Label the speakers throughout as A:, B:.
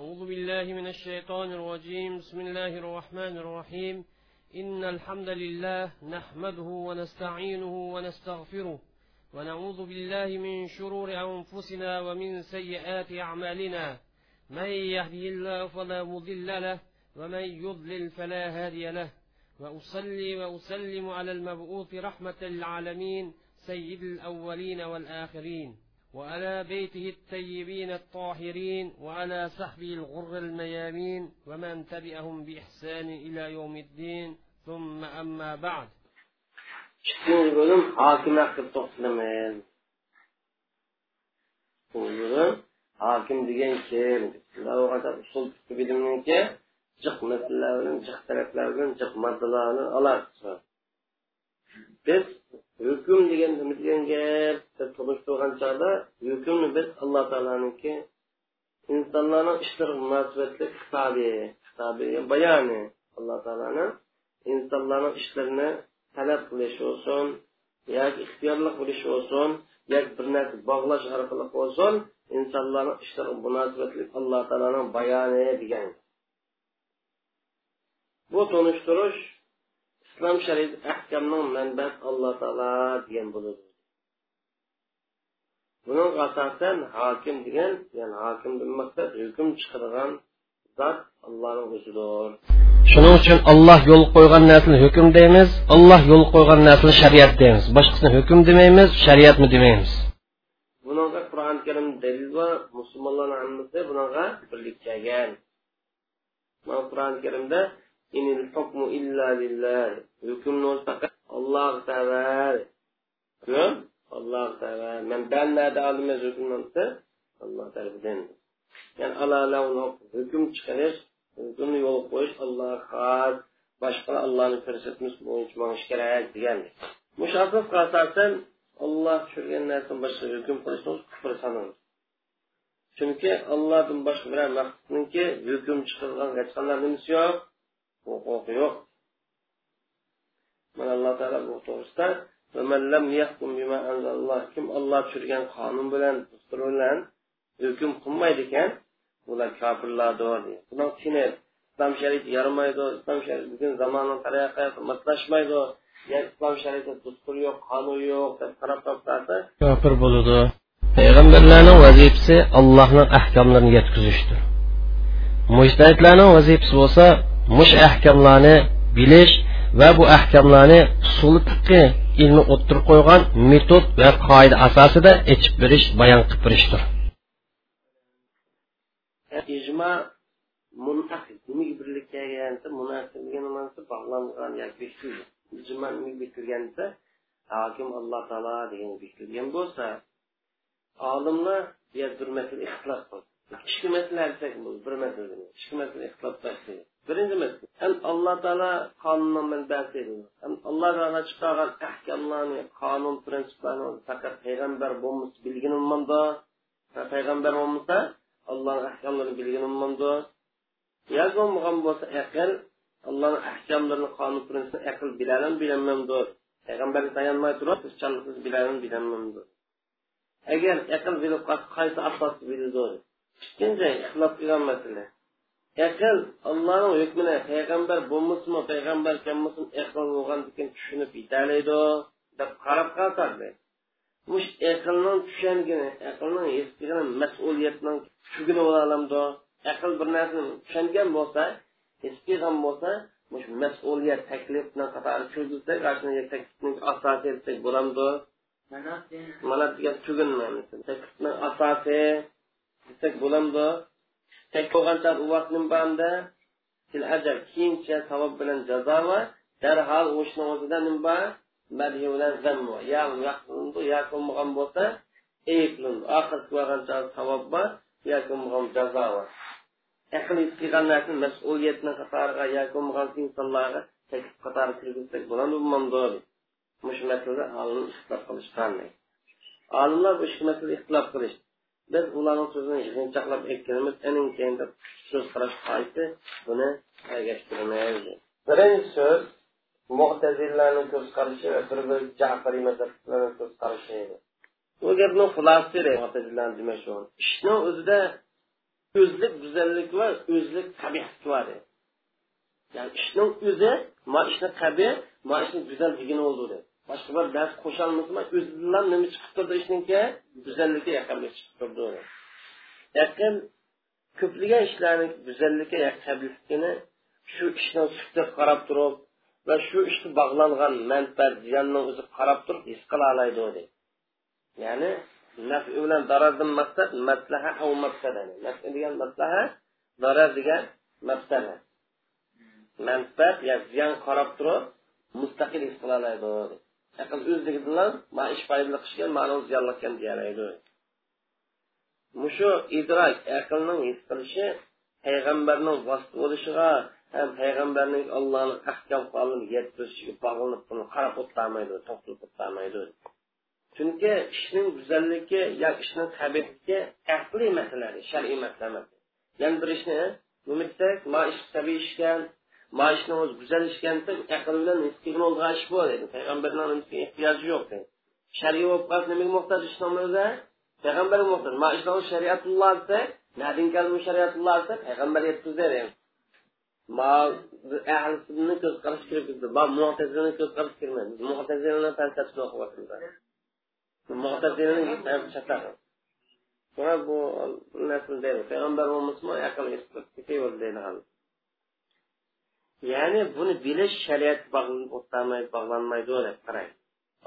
A: أعوذ بالله من الشيطان الرجيم. بسم الله الرحمن الرحيم. إن الحمد لله نحمده ونستعينه ونستغفره ونعوذ بالله من شرور أنفسنا ومن سيئات أعمالنا. من يهده الله فلا مضل له ومن يضلل فلا هادي له. وأصلي وأسلم على المبعوث رحمة للعالمين سيد الأولين والآخرين. وعلى بيته الطيبين الطاهرين وعلى صحبه الغر الميامين ومن تبعهم بإحسان إلى يوم الدين ثم أما بعد
B: İkinci bölüm hakim hakkı toplamayın. Buyurun. Hakim degan kim? Ular kadar usul tuttu bilimliki cık meseleler bilen, cık taraflar bilen, cık maddeler bilen alar. Biz hukm degan degan gap deb surishtirgan chog'da hukmni biz alloh taoloniki insonlarning ishlari munosabatli kitobi kitobi bayoni alloh taoloni insonlarning ishlarini talab qilish bo'lsin yoki ixtiyorlik bo'lish bo'lsin yoki bir narsa bog'lash orqali bo'lsin insonlarning ishlari munosabatli alloh taoloning bayoni degan bu tunishtirish islom shariat ahkamning manbasi alloh taolo degan bo'ladi buning asosan hokim degan ya'ni hokim maqsad hukm chiqargan zot allohning o'zidir
A: shuning uchun olloh yo'l qo'ygan narsani hukm deymiz olloh yo'l qo'ygan narsani shariat deymiz boshqasini hukm demaymiz shariatmi demaymiz
B: bunga qur'oni karim dalil bor musulmonlarni hammasi bunga birlik kelgan qur'oni karimda inil hukmu illa lillah. Hukmni faqat alloh taala hukm alloh taala man bannada olimiz hukmni alloh tarafidan ya'ni alala hukm chiqarish hukmni yo'l qo'yish alloh xos boshqa allohni ko'rsatmasi bo'yicha monish kerak degan mushofisga asosan olloh tushirgan narsani boshqa hukm qilishni kufr sanaladi chunki allohdan boshqa biror maqsadniki hukm chiqargan hech qanday nimasi yo'q huquqi yo'q. Mana alloh taolo bu to'g'risida kim olloh tushirgan qonun bilan dustur bilan hukm qilmaydi ekan ular kofirlardir deydi bular islom shariati yaramaydi islom shariati bugun zamonning taraqqiyoti moslashmaydi yani islom shariatida dastur yo'q qonun yo'q deb qarab topsa
A: kofir bo'ladi. Payg'ambarlarning vazifasi allohning ahkomlarini yetkazishdir. Mujtahidlarning vazifasi bo'lsa mush ahkamlarni bilish va bu ahkamlarni usuli ilmi o'ttirib qo'ygan metod va qoida asosida ichib berish bayon qilib berishdir.
B: Ijmo hokim alloh taolo degan bekitilgan bo'lsa olimlar bir masala ixtilof qildi ikki masala bir masala ikki masala ixtilof qildi Birincimiz, hem Allah Teala kanunun menbesi edilir. Hem Allah Teala çıkaran ahkamlarını, kanun prensiplerini fakat peygamber bulmuş bilgin olmamda ve peygamber olmuşsa Allah'ın ahkamlarını bilgin olmamda. Yaz olmayan olsa akıl, Allah'ın ahkamlarını, kanun prensiplerini akıl bilelim bilememdir. Peygamber dayanmay durup, ırkçanlıksız bilelim bilememdir. Eğer akıl bilip, kaysa asası bilir. İkinci, ihlas ilan meselesi. Aql allohni hukmini payg'ambar bo'lmasmi payg'ambar kelmasin aql bo'lgandikin tushunib yetalaydi deb qarab qolsadi mush aqlning tushangini aqlning qilgan mas'uliyatning tushugini bo'lalamdi. Aql bir narsani tushungan bo'lsa his qilgan bo'lsa mush mas'uliyat qatori asosi desak bo'lamdi. Mana degan desak bo'lamdi. Tek bo'lgancha u vaqt nima til ajal keyincha savob bilan jazo va darhol o'shni o'zida nima bor madhi bilan zammu ya yaqindi ya qilmagan bo'lsa ayblindi oxir qilgancha savob bor ya qilmagan jazo bor. Aqli qilgan narsani mas'uliyatni qatoriga ya qilmagan insonlarga taklif qatori kirgizsak bo'ladi. Mush masalada olimlar ixtilof qilishganday olimlar bu masala ixtilof qilish. Biz ularning so'zini yig'inchoqlab aytganimiz ening keyin so'z qarash qaysi? Buni ergashtirmaymiz. Birinchi so'z mu'tazillarning ko'z qarashi va bir bir jafariy mazhablarning ko'z qarashi edi. Bu gapni xulosasi mu'tazillarni demoqchi ishni o'zida o'zlik go'zallik va o'zlik qabihlik bor ya'ni ishning o'zi ma ishni qabih ma ishni go'zal degan oldu dedi boshqa bir dars qo'sholmasman o'zidan nima chiqib turdi ishniki go'zallikka yaqinlik chiqib turdi yaqin ko'plagan ishlarni go'zallikka yaqinlikini shu ishni sufta qarab turib va shu ishga bog'langan manfaat ziyonning o'zi qarab turib his qila oladi dedi ya'ni nafi bilan darardan maqsad maslaha av maqsada nafi degan maslaha darar degan maqsada manfaat yo ziyon qarab turib mustaqil his qila oladi aql o'zligi bilan man ish foydali qilishgan mani ziyonli ekan deyalaydi mushu idrok aqlning his qilishi payg'ambarning vosita bo'lishiga ham payg'ambarning allohni ahkam qonun yetkazilishiga bog'lanib buni qarab o'tolmaydi to'xtalib o'tolmaydi. Chunki ishning go'zalligi yo ishning tabiatligi aqliy masala shar'iy masala emas. Yana bir ishni nima desak ma ish tabiiy ishgan ma ishni o'zi go'zal ishkan aql bilan nisbatan bo'lgan ish bu dedi payg'ambarning ehtiyoji yo'q dedi shar'iy bo'lib qolsa nimaga muhtoj ishni o'zi payg'ambarga muhtoj ma ishni shariatulloh desa nadin kalmu shariatulloh desa payg'ambar yetkazdi ma ahli sunni ko'z qarash kirib ketdi mu'tazilani ko'z qarash kirmaydi mu'tazilani falsafasini o'qiyapmiz mu'tazilani chatladi shuna bu narsa deydi payg'ambar bo'lmasmi aql ketaverdi deydi hali ya'ni buni bilish shariat bog'lanmaydi deb qarang.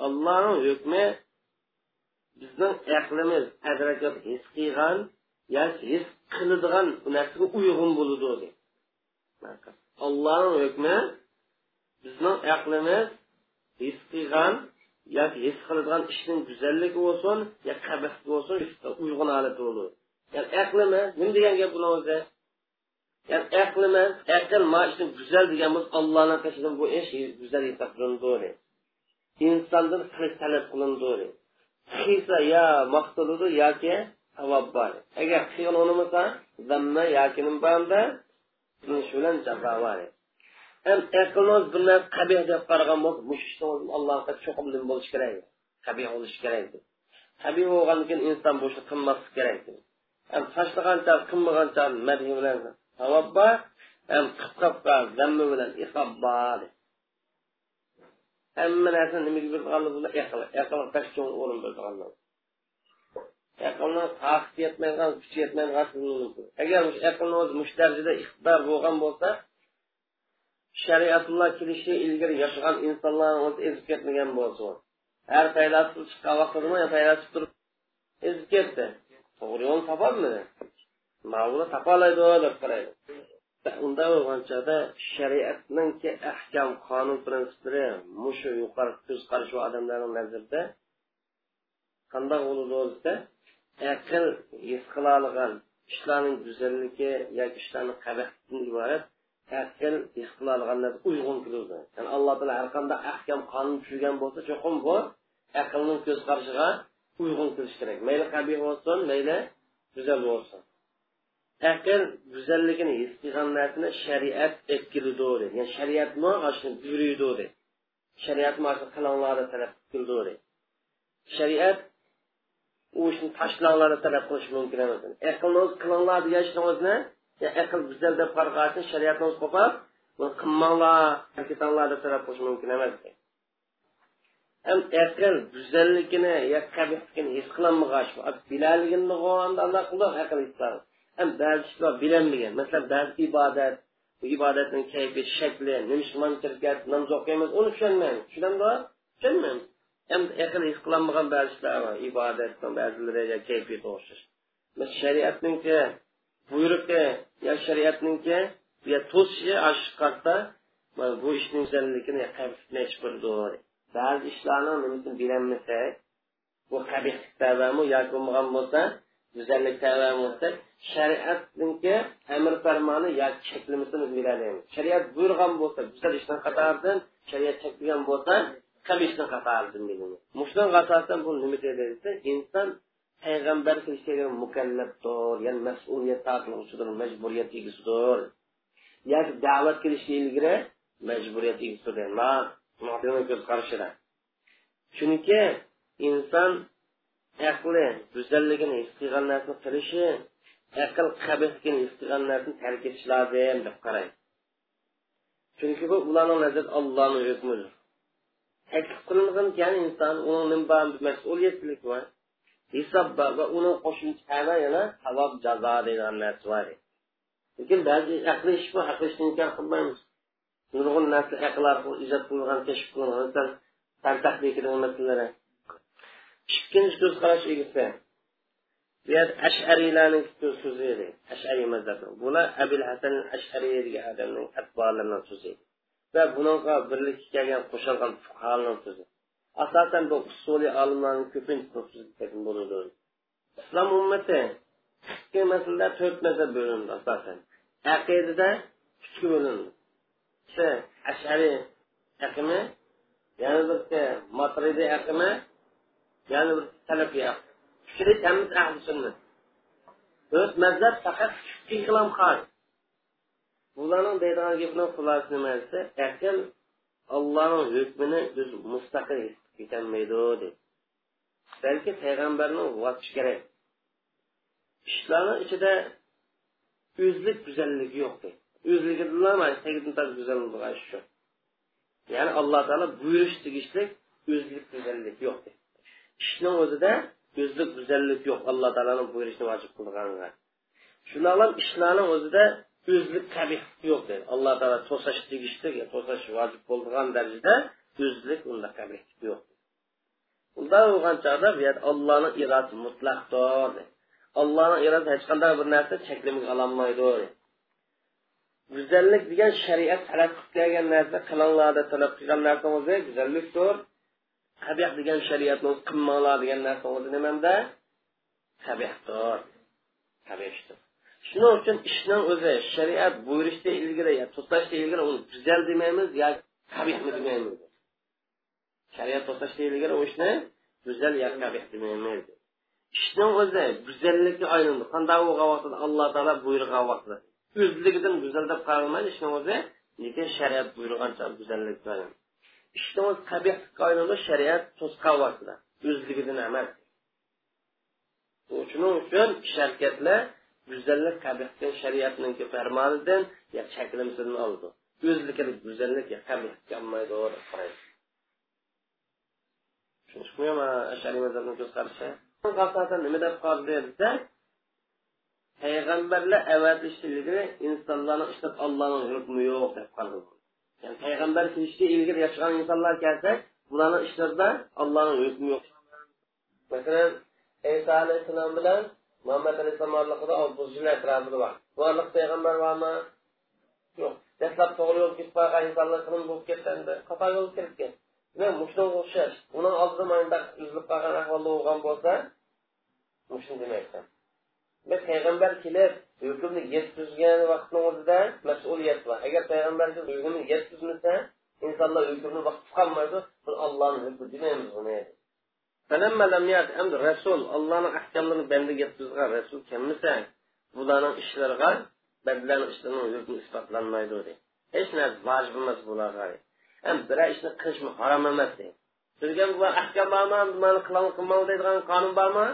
B: Allohni hukmi bizning aqlimiz adrakat his qilgan yoki his qiladigan narsaga uyg'un bo'ladi allohni hukmi bizning aqlimiz his qilgan yoki his qiladigan ishning go'zalligi bo'lsin yo qabih bo'lsin uyg'un holatda bo'ladi. Ya'ni aqlimiz nima degan gap buni o'zi? Ya'ni aqlimiz aql ma ishni go'zal degan bo'lsa allohni tashidan bu ish go'zal hisoblanadi insondan qilish talab qilindi ya yo maqtuludi yoki savob bor agar qilgan unimasa zamma yoki nima borda shu bilan jazo bor ham aqlimiz bir narsa qabih deb qaragan bo'lsa bu ishni allohga cho'qim bo'lishi kerak qabih bo'lishi kerak qabih bo'lgandan insan inson kınması ishni Hem kerak ham tashlagancha qilmagancha madhi bilan savob bor ham qisqabqa zammi bilan iqob bor hamma narsa nimaga cho'ng o'rin berganlar aqlni yetmaydigan kuchi yetmaydigan agar aqlni o'zi mush iqtidor bo'lgan bo'lsa shariatulloh kelishi ilgari yashagan insonlarni o'zi ezib ketmagan bo'lsa har faylasuf chiqqan vaqtida turib ezib ketdi? To'g'ri yo'lni topolmadi. Mavla topolaydi deb qaraydi. Unda bo'lgan chog'da shariatninki ahkam qonun prinsiplari mushu yuqori ko'z qarashi odamlarning nazarida qandoq bo'ladi desa aql his qila olgan ishlarning go'zalligi yoki ishlarni qabihdan iborat aql his qila olganlar uyg'un keladi ya'ni alloh taolo har qanday ahkam qonun tushirgan bo'lsa cho'qim bu aqlning ko'z qarashiga uyg'un kelishi kerak. Mayli qabih bo'lsin mayli go'zal bo'lsin. Aql go'zalligini his qilgan narsani shariat etkilidi ya'ni shariatmi shuni shariat qilinglarni talab qildi shariat u ishni tashlanglarni talab qilish mumkin emas aqlni o'z qilinglar degan ishni o'zini aql go'zal deb qarag'asin shariatni o'zi qo'pab buni qilmanglar ketanglar deb talab qilish mumkin emas ham aql go'zalligini yo qabihligini his qilolmag'ach bilaligini alloh qildi aql his qiladi ham ba'zi ishlar bilinmagan. Masalan ba'zi ibodat bu ibodatning kayfi shakli nima kirgan namoz o'qiymiz uni tushunmaymiz. Tushunamizmi tushunmaymiz. Endi aql his qilolmagan ba'zi ishlar bor. Ibodatni ba'zilariga kayfiyat o'xshash shariatninki buyruqi yo shariatninki yo to'sishi oshqarta bu ishning go'zalligini ba'zi ishlarni nimasini bilolmasak bu qabihlik yoki bo'lmagan bo'lsa go'zallik sababmi bo'lsa shariatniki amr farmoni yoki cheklamasini bilolmaymiz shariat buyurgan bo'lsa go'zal ishdan qatoridan shariat cheklagan bo'lsa qabih ishdan qatoridan bilamiz mushdan asosan bu nima deydi desa inson payg'ambar kelishga mukallafdir ya'ni mas'uliyat tortilg'uchidir majburiyat egasidir yoki da'vat qilishga ilgari majburiyat egasidir ko'z qarashida chunki inson aqli go'zalligini his qilgan narsani qilishi aql qabihligini his qilgan narsani tark etish lozim deb qaraydi chunki bu ularning nazarida allohni hukmidir. Taklif qilingan inson uning mas'uliyatlik va hisob bor va uning qo'shimcha yana savob jazo degan narsa bor lekin ba'zi aqli ish bu aqli ishni inkor qilmaymiz. Nurg'un narsa aql orqali ijod qilingan kashf qilingan fantastik ikkinchi ko'z qarash egisi ashariylarning so'zi edi. Ashariy mazhabi bular abil hasan ashariy degan odamning atbolarining so'zi va bunaqa birlikka kelgan qo'shilgan fuqaroning so'zi. Asosan bu usuliy olimlarning ko'pincha bo'ladi. İslom ummati ikki masalalar to'rt mazhab bo'lindi asosan. Aqidada uchga bo'lindi. Ashariy aqimi yana bitta matridiy aqimi yana bir salafiy aqim uchalik hammasi ahli sunnat to'rt mazhab faqat iqlom xon bularning deydigan gapini xulosasi nima desa aql allohning hukmini o'zi mustaqil ketolmaydi deydi balki payg'ambarni votish kerak ishlarni ichida o'zlik go'zalligi yo'q deydi o'zligidan go'zal bo'lgan shu ya'ni alloh taolo buyurish tegishlik o'zlik go'zallik yo'q deydi ishni o'zida o'zlik go'zallik yo'q. Alloh taoloni buyurishni vojib qilganga shunaqa ishlarni o'zida o'zlik qabih yo'q dedi. Alloh taolo to'sash tegishli to'sash vojib bo'lgan darajada o'zlik unda qabih yo'q unday bo'lgan chog'da bu yerda ollohni irodasi mutlaqdir allohni irodasi hech qanday bir narsa cheklimga ololmaydi go'zallik degan shariat talab qilib kelgan narsa qilinglarda talab qilgan narsa o'zi go'zallikdir. Qabih degan shariatni qilmanglar degan narsa o'zi nimanda? Qabihdir qabihdir shuning uchun ishning o'zi shariat buyurishda ilgari yo to'xtashda ilgari uni go'zal demaymiz yo qabihmi demaymiz. Shariat to'xtashda ilgari u ishni go'zal yo qabih demaymiz. Ishning o'zi go'zallikka aylandi qanday bo'lgan vaqtida alloh taolo buyurgan vaqtida o'zligidan go'zal deb qaralmaydi. Ishning o'zi lekin shariat buyurgancha go'zallikka aylandi ishni o'zi qabihlikka aylandi shariat to'sgan vaqtida o'zligidan emas shuning uchun ish harakatlar go'zallik qabihga shariatniki farmonidan yo chaklimsidan oldi o'zlikini go'zallik yo qabihga olmaydi nima deb qoldi desa payg'ambarlar avatishi ilgari insonlarni ishlab allohning hukmi yo'q deb qoldi ya'ni payg'ambar kelishga ilgari yashagan insonlar kelsa bularni ishlarida allohning hukmi yo'q masalan iso alayhissalom bilan muhammad alayhissalom orliqida oltmish yil atrofida bor bu Peygamber var mı? Yok. dastlab doğru yo'l ketib qolgan insonlar qilim bo'lib ketganda Kafa yo'l ketgan Ve o'xshash uni Bunun altı zamanında uzilib bakan ahvolda olgan bo'lsa shuni demekten. Ve Peygamber kelib hukmni yetkazgan vaqtni o'zida mas'uliyat bor agar payg'ambar hukmni yetkazmasa insonlar hukmni vaqt qolmaydi bu ollohni hukmi demaymiz buni. Endi rasul allohni ahkomlarini bandaga yetkazgan rasul kelmasa bularning ishlariga bandalarni ishlarini hukmi isbotlanmaydi deydi hech narsa vojib emas bularga. Ham biror ishni qilishmi harom emas deydi sizga bu ahkam bormi nimani qilami qilmang deydigan qonun bormi?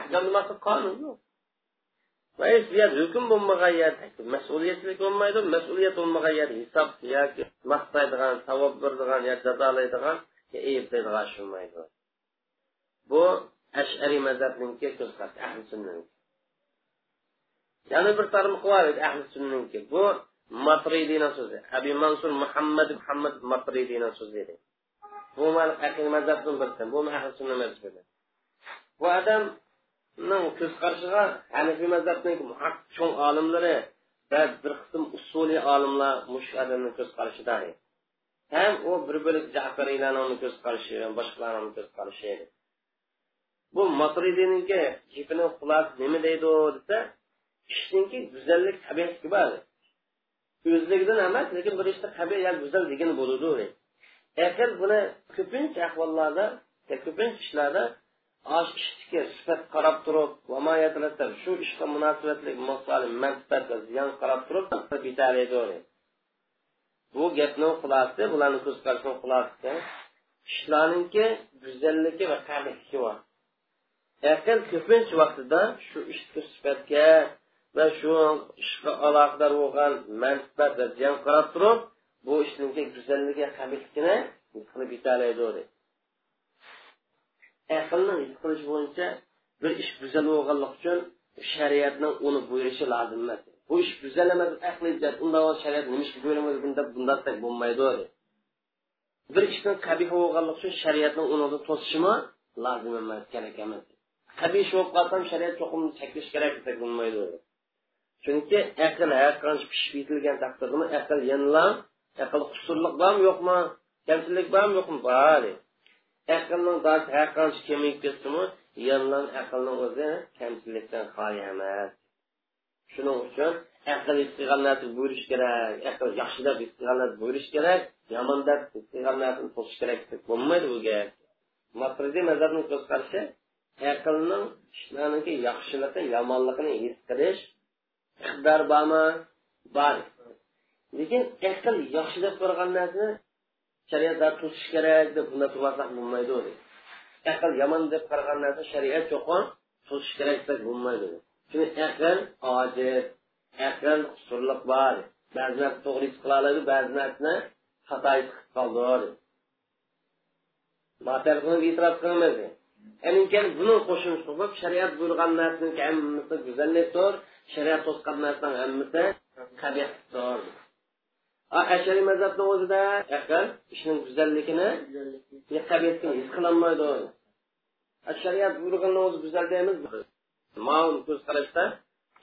B: Ahkam nimasi qonun yo'q. Hukm bo'lmagan yer mas'uliyatlik bo'lmaydi mas'uliyat bo'lmagan yer hisob yoki maqtaydigan savob beradigan yo jazolaydigan ayblaydigan bo'lmaydi bu ashariy mazhabniki ko'z ahli sunnaniki yana bir tarmoq bor edi ahli sunnaniki bu matridiyni so'zi abi mansur muhammad muhammad matridiyni so'zi edi. Bu aqil mazhabdan birisi bu ahli sunna mazhabi. Bu ning ko'z qarashiga hanifiy mazhabning cho'ng olimlari va bir qism usuliy olimlar mushadini ko'z qarashida ham u bir bo'lik jafariylarni ko'z qarashi boshqalarni ko'z qarashi edi. Bu matridiyninki gapini xulosi nima deydi desa kishiniki go'zallik tabiatga bor o'zligidan emas lekin bir ishda tabiat go'zal degan bo'ladi aql buni ko'pincha ahvollarda ko'pincha ishlarda osh ishdiki sifat qarab turib shu ishga munosabatli manfaat va ziyon qarab turib bu gapni xulosasi bularni ko'z qarashini xulosasi ishlarninki go'zalligi va qabihligi bor. Aql ko'pincha vaqtida shu ishki sifatga va shu ishga aloqador bo'lgan manfaat va ziyon qarab turib bu ishninki go'zalligi qabihligini qilib yetalaydi aqlni qilish bo'yicha bir ish buzal bo'lganligi uchun shariatning uni buyurishi lozim emas. Bu ish buzal emas aqli unda shariat nima ishga buyurmagan deb bunday bo'lmaydi. Bir ishni qabih bo'lganlik uchun shariatning uni to'sishimi lozim emas kerak emas. Qabih bo'lib qolsam shariat cho'qim chakish kerak desak bo'lmaydi. Chunki aql har qancha pishib yetilgan taqdirda aql yanla aql qusurliq bormi yo'qmi kamchilik bormi yo'qmi? Bor. Aqlning har qancha kemayib ketdimi yolg'on aqlning o'zi kamchilikdan xoli emas. Shuning uchun aql istig'onati bo'lish kerak aql yaxshi deb istig'onat bo'lish kerak yomon deb istig'onatni to'qish kerak deb bo'lmaydi bu gap. Matridiy mazhabning ko'z qarashi aqlning ishlarniki yaxshiligi yomonligini his qilish iqtidor bormi? Bor. Lekin aql yaxshi deb ko'rgan narsani shariatlar to'sish kerak deb bunday qilmasak bo'lmaydi dedi aql yomon deb qaragan narsa shariat cho'qon to'sish kerak deb bo'lmaydi chunki aql ojiz aql qusurliq bor ba'zi narsa to'g'ri ish qila oladi ba'zi narsani xato ish qilib qoldi matar qilib e'tirof qilamiz Әнинкен бұның қошын шығып, шариат бұйырған нәрсінің әммісі гүзәллеп тұр, шариат тосқан нәрсінің әммісі қабиқ тұр. Ashariy mazhabni o'zida aql go'zalligini qabihligini his qilolmaydi shariat buyurganni o'zi go'zal deymiz. Maun ko'z qarashda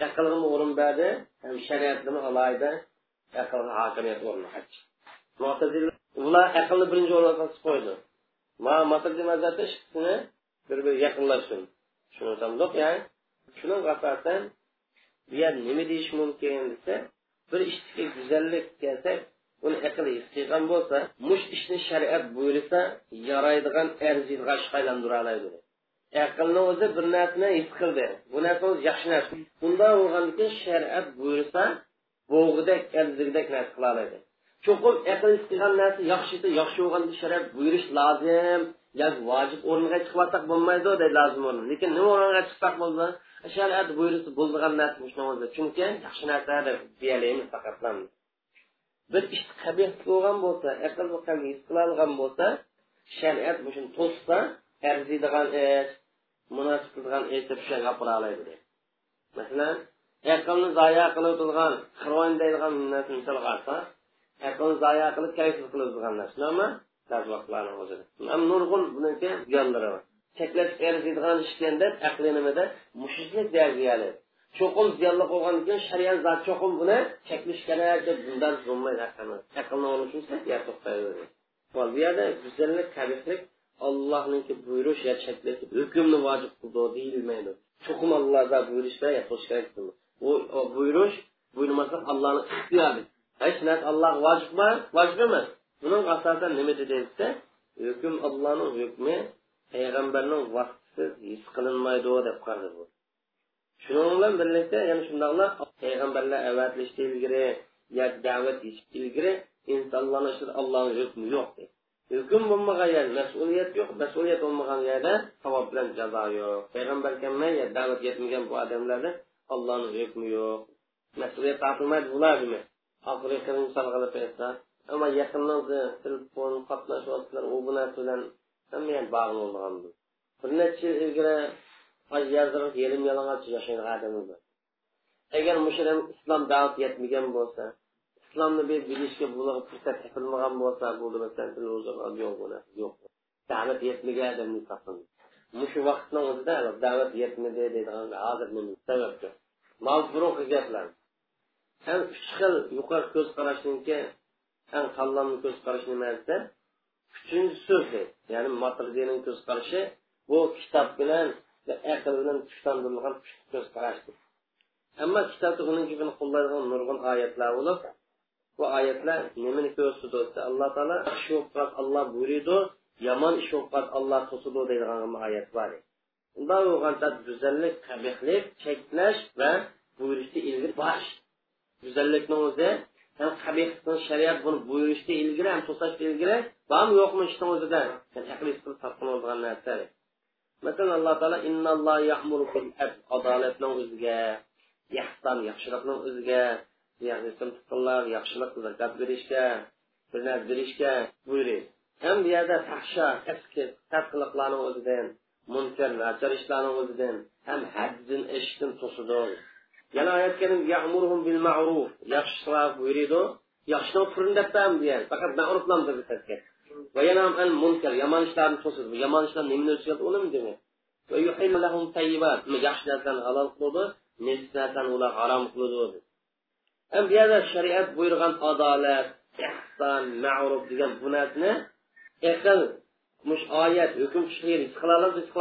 B: aqlga o'rin berdi ham shariatni alayda aqlga hokimiyat o'rni ular aqlni birinchi o'ringa qo'ydi. Ma matrdi mazhabda ikkisini bir biriga yaqinlashsin. Shuni tamdoq ya'ni shuning asosan bu yer nima deyish mumkin? desa bir ishga go'zallik kelsa uni aql his qilgan bo'lsa mush ishni shariat buyursa yaraydigan arziydigan ishga aylandira oladi aqlni o'zi bir narsani his qildi. Bu narsa o'zi yaxshi narsa. Bunday bo'lgandan keyin shariat buyursa bo'g'idek arzigidek narsa qila oladi cho'qim aql his narsa yaxshi yaxshi bo'lganda shariat buyurish lozim. Yoki vojib o'rniga chiqmasak bo'lmaydi deydi lozim o'rni. Lekin nima o'rniga chiqsak bo'ldi? Shariat buyursa bo'ldigan narsa o'zi chunki yaxshi narsa deb faqat bir ish qabih bo'lgan bo'lsa aql his qila olgan bo'lsa shariat shuni to'ssa arziydigan ish munosib qilgan gapira oladi masalan aqlni zoya deydigan olsak aqlni zoya qilib narsa. Vaqtlarni o'zida nurg'un buniki yonlari bor cheklash arziydigan ishgan deb aqli nimada mushishlik deyiladi cho'qim ziyonli bo'lgandan keyin shariat zot cho'qim buni cheklash kerak deb bundan bo'lmaydi aqlni olishsa yer to'xtaydi bu yerda go'zallik qabihlik allohniki buyurish yo cheklash hukmni vojib qildi deyilmaydi cho'qim allohda buyurishda to'sish kerak u buyurish buyurmasa allohni ixtiyori hech narsa alloh vojibmi vojib emas buning asosan nima desa hukm allohning hukmi payg'ambarning vaqtisiz his qilinmaydi deb qaradi bu. Shuning bilan birlikda yana shundoqla payg'ambarlar avatlish ilgari yo da'vat ilgari insonlarni ichida allohni hukmi yo'q hukm bo'lmagan yer mas'uliyat yo'q mas'uliyat bo'lmagan yerda savob bilan jazo yo'q payg'ambar kelmay da'vat yetmagan bu odamlarda allohni hukmi yo'q mas'uliyat tortilmaydi bular oxirgi misol qilib aytsa ammo yaqindan telefon qatnashyaptilar u bu narsa bilan hamma bog'langan bir necha yil ilgari yazdirib yelim yalang'och yashaydigan odamlar bor agar musharam islom da'vat yetmagan bo'lsa islomni bilishga fursat topilmagan bo'lsa bu yo'q yo'q. Da'vat yetmagan odamni mushu vaqtni o'zida da'vat yetmadi deydigan hozir sababga mavzuruq gaplar ham uch xil yuqori ko'z qarashniki eng qallamni ko'z qarashi nima desa uchinchi so'z ya'ni matrdiyning ko'z qarashi bu kitob bilan aql bilan kuchlantirilgan ko'z qarashdir ammo kitobda uning gapini qo'llaydigan nurg'un oyatlar bo'lib bu oyatlar nimani ko'rsatdi desa alloh taolo yaxshi o'qib olloh buyuriydi yomon ish o'qib olloh to'sidi deydigan oyat bor undan bo'lganda go'zallik qabihlik cheklash va buyurishni ilgari borish go'zallikni o'zi ham qabihni shariat buni buyurishga ilgari ham to'sashga ilgari bormi yo'qmi ishni o'zida? Aqli qilib topqiladigan narsa. Masalan alloh taolo adolatning o'ziga ehson yaxshilikning o'ziga yaxshilik zakat berishga bir narsa berishga buyuradi ham bu yerda fahsha qatqiliqlarni o'zidan munkar nachar ishlarni o'zidan ham haddan eshikdan to'sidi yana aytganim karim bil ma'ruf. Yaxshilar buyuradi yaxshidan turin debdan degan. Faqat ma'ruflam deb va yana an munkar yomon ishlarni to'sidi yomon ishlar nimani o'chiradi uni demak va yuhillu lahum tayyibat. Yaxshi narsani halol qiladi nesis narsani ular harom qiladi ham bu yerda shariat buyurgan adolat ehson ma'ruf degan bu narsani aql mush oyat hukm chiqir his qila olamiz his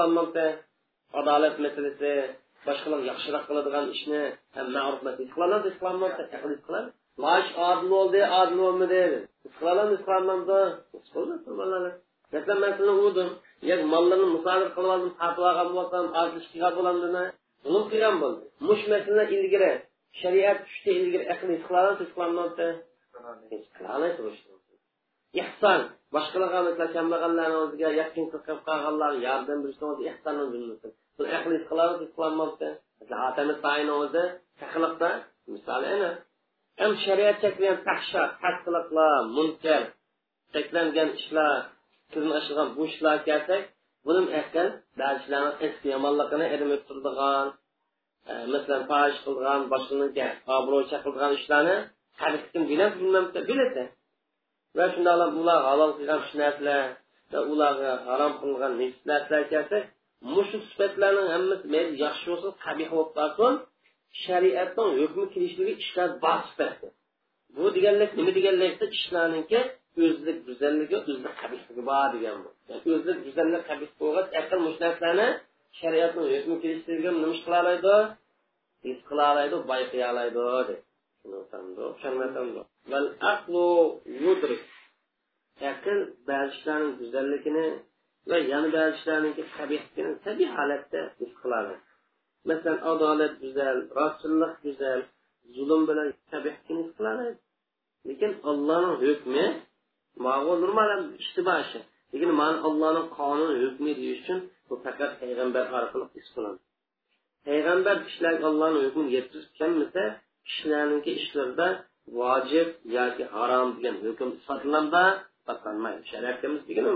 B: adolat masalasi boshqalar yaxshiroq qiladigan ishni ham ma'ruf his qila olamiz taqlid qilolmabdi mash odil bo'ldi odil bo'lmadi his qila masalan man urdim yo mollarni qilib oldim sotib olgan bo'lsam ortish qilgan bo'lamdimi zulm qilgan bo'ldi. Mush masala ilgari shariat tushdi ilgari aqli his qila hech his qilolmabdi qila boshqalarga kambag'allarni o'ziga yaqin qilib qolganlarga yordam berishni o'zi ehsonni jumlasi bu aql qilamiz qilolmabdi. Atamiz tayini o'zi haqliqda misoli ana ham shariat cheklagan fahsha qattiqliklar munkar cheklangan ishlar ko'zni ochilgan bu ishlar kelsak buni aql ba'zi ishlarni eski yomonligini erimib turadigan e, masalan fohish qilgan boshqaniki obro'cha qilgan ishlarni hadisdan biladi bilmamsa biladi. Va shundoq ular halol qilgan shu narsalar va ularga harom qilgan narsalar kelsak mushu sifatlarning hammasi mayli yaxshi bo'lsin qabih bo'lib qolsin shariatning hukmi kelishligi ishlar bor sifatda bu deganlik nima deganlikda ishlarniki o'zlik go'zalligi o'zlik qabihligi bor degan bu. O'zlik go'zallik qabih bo'lg'ach aql mush narsani shariatning hukmi kelishligiga nima ish qila oladi his qila oladi bayqay oladi deb val yudrik. Aql ba'zi ishlarning go'zalligini va yana ba'zi ishlarniki qabihligini tabiiy holatda his qiladi masalan adolat go'zal rostchilik go'zal zulm bilan his qiladi lekin allohning hukmi ishtiboshi lekin man allohning qonun hukmi deyish uchun bu faqat payg'ambar orqali his qiladi payg'ambar kishilarga allohni hukmini yetkazib kelmasa kishilarniki ishlarida vojib yoki harom degan hukm isbotlanda topolmaydi shariatimiz degan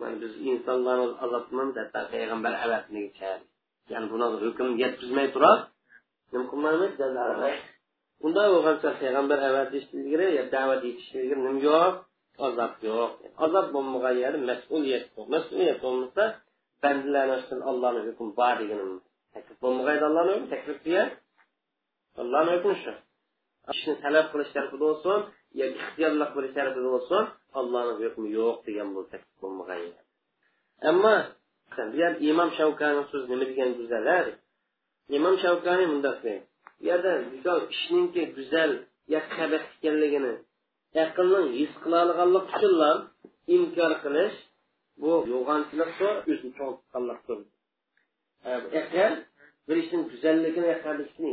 B: mana biz insonlarni azobimiz hatto payg'ambar avatligicha ya'ni buni hukm yetkazmay turib nima qilmaymiz unday bo'lgancha payg'ambar avatish ilgari da'vat etish ilgari nima yo'q azob yo'q azob bo'lmagan yeri mas'uliyat yo'q mas'uliyat bo'lmasa bandalarni allohni hukmi bor deganimiz taklif bo'lmag'aydi allohni hukmi taklif deya allohni hukmi shu ishni talab qilish bo'lsin ixtiyorlik bir tarafida bo'lsin allohni hukmi yo'q degan bo'lsa bo'lmagan ammo bu yer imom shavkani so'zi nima degan go'zal imom shavkani bundoq deydi. Bu yerda ishninki go'zal yo qabih ekanligini aqlning his qila olganlik uchunlar inkor qilish bu yo'g'onchilikdir o'zini cho'ng tutganlikdir e, aql bir ishning go'zalligini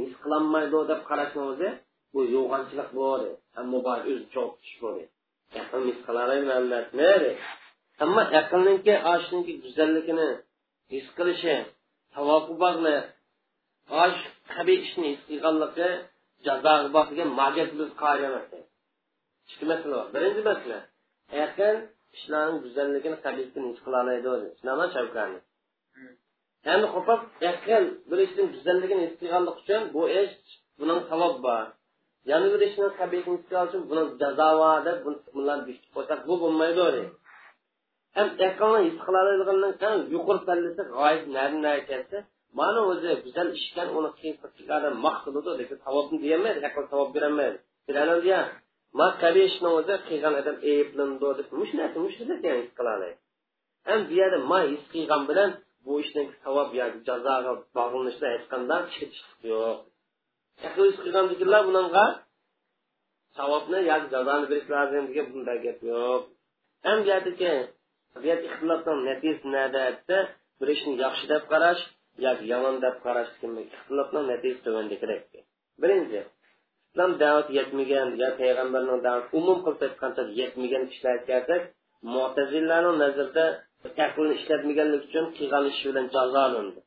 B: his qilolmaydi deb qarashni o'zi bu yo'g'onchilik bo'ladi ammo bor o'zi cho'ng tutish bo'ladi aql his qilavermaydi ammo aqlniki oshniki go'zalligini his qilishi savobi bog'liq osh qabih ishni his qilganligi jazoga bog'ligan magat biz qoida ikki masala bor. Birinchi masala aql ishlarni go'zalligini qabihligini his qilolmaydi shunaqa shavkani endi qo'pib aql bir ishning go'zalligini his qilganlik uchun bu ish buning savob bor. Yana bir ishni qabihligini uchun buni jazo deb bularni bekitib qo'ysak bu bo'lmaydi ham aqlni his qiladiganning eng yuqori pallasi g'oyat nari kelsa mana o'zi go'zal ish ekan uni qiyinchiliklardan maqsadidi lekin savobni deyolmaydi aql savob berolmaydi. Ma qabishni o'zi qilgan odam ayblandi deb mush narsa mush narsa his qiladi. Ham bu yerda ma his qilgan bilan bu ishning savob yoki jazoga bog'lanishda hech qanday yo'q. Aql his qilgandikilar bunga savobni yoki jazoni berish lozim degan bunday gap yo'q. Ham bu yerdagi bu yerda ixtilofning natijasi nada desa bir ishni yaxshi deb qarash yoki yomon deb qarash ixtilofning natijasi tuvandikrak birinchi islom da'vat yetmagan yo payg'ambarning da'vat umum qilib aytgancha yetmagan kishilar kelsak mo'tazillarning nazarida aqlni ishlatmaganlik uchun qilgan ishi bilan jazolandi.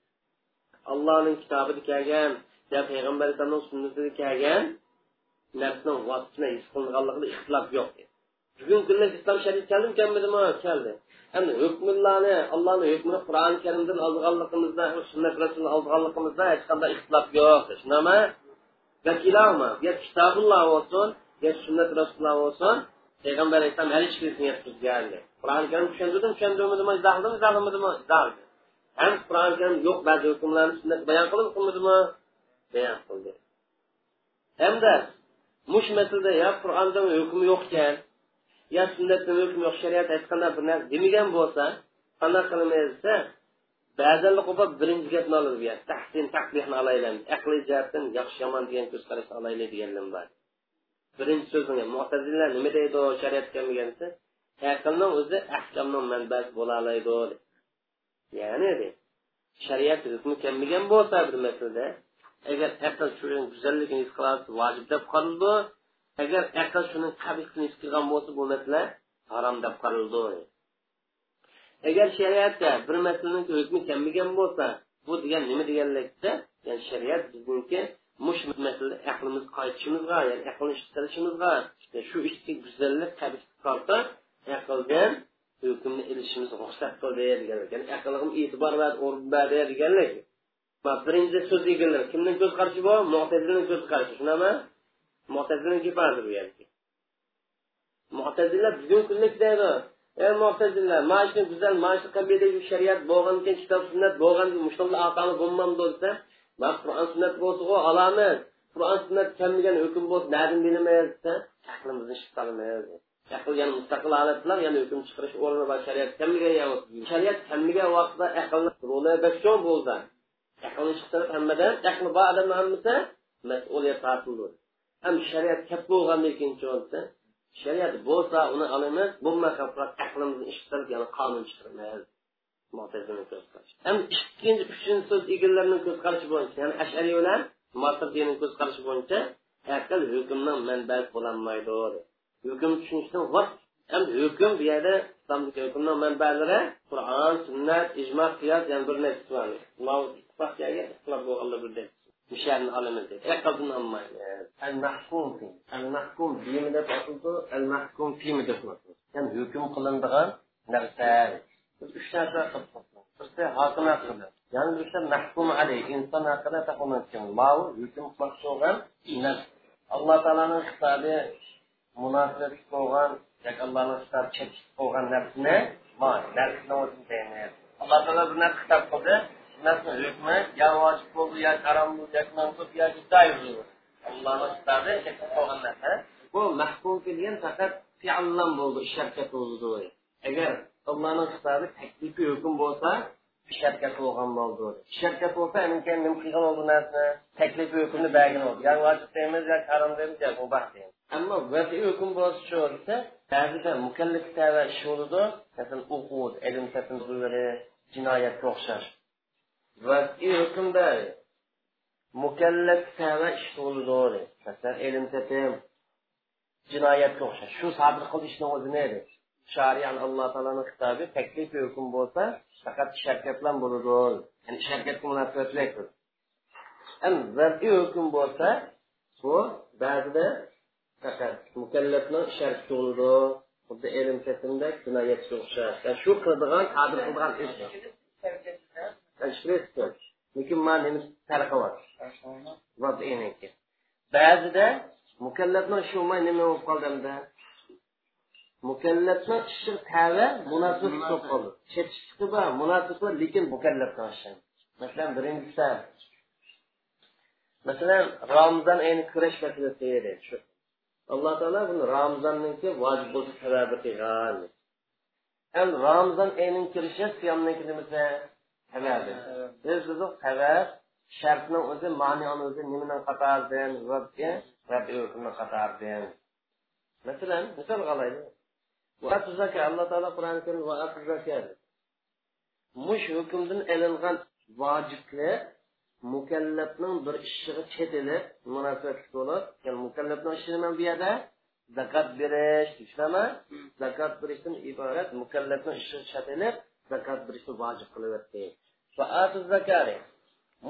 B: Allohning kitobida kelgan yo payg'ambar alayhisalomning sunnatida kelgan narsani vositini his qilinganligida ixtilof yo'q bugungi kunda islom shariat keldimi kelmadimi keldi endi hukmlarni allohni hukmini qur'oni karimdan olganligimizda sunnat rasulni olganligimizda hech qanday ixtilof yo'q shunami vakilama yo kitobulloh bo'lsin yo sunnat rasululloh bo'lsin payg'ambar alayhissalom har hech birisini yetkazgan qur'oni karim tushuntirdim tushuntirmadimi izohladimi izohlamadimi izohladi ham qur'oni karim yo'q ba'zi hukmlarni sunnat bayon qilib qilmadimi bayon qildi. Hamda mush masalada yo qur'onda hukmi yo'q ekan yo sunnatda hukmi yo'q shariat aytganda bir narsa demagan bo'lsa qanday qilamiz desa ba'zan birinchi gapni olib tahsin taqbihni olaylik aqliy jihatdan yaxshi yomon degan ko'zqarashni olaylik deganlar bor. Birinchi so'zini mutazillar nima deydi shariat kelmagan desa aqlni o'zi ahkomning manbasi bo'la oladi ya'ni shariat hukmi kelmagan bo'lsa bir masalada agar aql shuni go'zalligini his qiladi vojib deb qaraldi agar aql shuni qabihni his qilgan bo'lsa bu masala harom deb qaraldi agar shariatda bir masalani hukmi kelmagan bo'lsa bu degan nima deganlikda ya'ni shariat bizniki mush masala aqlimiz qaytishimizga ya'ni aqlni ishlatishimizga shu ishga go'zallik qabih qolsa aqldan hukmni ilishimiz ruxsat qildi deganlik ya'ni aqlga e'tibor va o'rin berdi deganlik. Birinchi so'z egalari kimning ko'z qarashi bu mutazilning ko'z qarashi shunami? Mutazilning gapidir bu yerda mutazilla bugungi kunlik deydi ey mutazilla mana shu go'zal mana shu qabildagi shariat bo'lgan ekan kitob sunnat bo'lgan mushalla aqali bo'lmamdi desa man qur'on sunnat bo'lsa u alomat qur'on sunnat kelmagan hukm bo'lsa nadan bilmaymiz desa aqlimizni ishlatamiz aql yana mustaqil holatlar yana hukm chiqarish o'rni va shariat kelmagan shariat kelmagan vaqtda aqlni roli bashon bo'ldi. Aqlni chiqarib hammadan. Aqli bor odamni hammasi. Mas'uliyat tortildi ham shariat kap bo'lgandan keyin shariat bo'lsa uni olamiz bo'lmasa aqlimizni ishlatib ya'ni qonun chiqaramiz ham ikkinchi uchinchi so'z egallarni ko'z qarashi bo'yicha ya'ni ashariy bilan ko'z qarashi bo'yicha aql hukmning manbasi bo'lolmaydi. Hukm tushunishdan vaqt ham hukm bu yerda islomdagi hukmning manbalari qur'on sunnat ijmo qiyos yana bir narsa bo'lganlar مشان على اعقد أما المحكوم في المحكوم في مدى تعطوه المحكوم في مدى تعطوه كم hüküm kılındığın nerse üç tane birisi hakim hakkında yani birisi mahkum aleyh insan hakkında takılmak için mavu hüküm maksuğun nefs Allah Teala'nın kitabı münasebet olgan yak Allah'ın kitabı çekiş olgan nefsine ma nefsine olsun denir Allah Teala bir nefs kitap kıldı Nasıl hükmü ya vacip oldu ya haram oldu ya mantık ya caiz olur. Allah'ın kitabı şekil olganlar. Bu mahkum kılgan fakat fi'allan bo'ldi sharkat bo'ldi agar allohning kitobi taklifiy hukm bo'lsa sharkat bo'lgan bo'ldi sharkat bo'lsa keyin nima qilgan oldi narsa taklifiy hukmni bergan oldi yo vojib deymiz yo harom deymiz yo mubah deymiz ammo vaziy hukm bo'lishi shu bo'lsa ba'zida mukallaf tava ish bo'ladi masalan o'quvdi ilm jinoyatga o'xshash vaziy hukmda mukallaf tava ish bo'ladi masalan ilm tetim jinoyatga o'xshash shu sabr qilishni o'zi ne edi sharian alloh taoloni kitobi taklif hukm bo'lsa faqat sharkat bilan bo'ladi ya'ni sharkatga munosabatlik vaziy hukm bo'lsa bu ba'zida faqat mukallafni shart bo'ladi xuddi ilm kesimda jinoyatga o'xshash shu qiladigan qodir qiladigan ish lekin man nima farqi bor ba'zida mukallafni shumay nima bo'lib qoldimda mukallafni ishi tava munosib bo'lib qoldi. Chetishligi bor munosib lekin mukallafni ishi masalan birinchisi masalan ramzon oyini kurash masalasi edi. Shu alloh taolo buni ramzonniki vojib bo'lishi sababi qilgan. Ramzon oyining kirishi siyomniki nimasi xabardir biz bizni xabar shartni o'zi ma'noni o'zi nimadan hukmni qatoridan masalan misol qilaylik alloh taolo qur'oni karim mush hukmdan ilingan vojiblar mukallafning bir ishiga chetilib munosabatli bo'lib mukallafning ishi nima bu yerda zakot berish tushunami zakot berishdan iborat mukallafning ishi chetilib zakot berishni vojib qilyapti.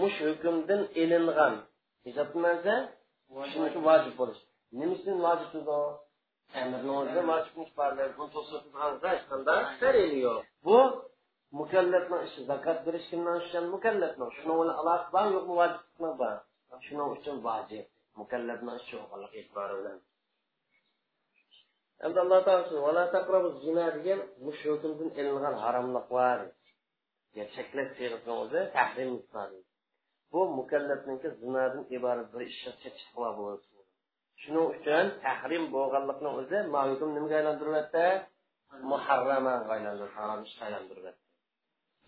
B: Mush hukmdan ilingan. Hisoblansa shuniki vojib bo'lish nima uchun vojib amirni o'zida vojiblik borlar buni to'satib hech qanday dalili yo'q. Bu mukallafni ishi zakot berish kimdan tushgan mukallafni? Shuni bilan aloqasi bor yo'qmi vojiblikmi? Bor. Shuning uchun vojib. Mukallafni ishi yo'q e'tibori bilan endi alloh taolo zina degan mush hukmdan ilingan haromlik bor cheklash siyg'asini o'zi tahrim bu mukallafniki zinodan iborat bir ishga chekish bo'ladi shuning uchun tahrim bo'lganlikni o'zi ma'lum nimaga aylantiryapti muharramaga aylantirib harom ishga aylantiryapti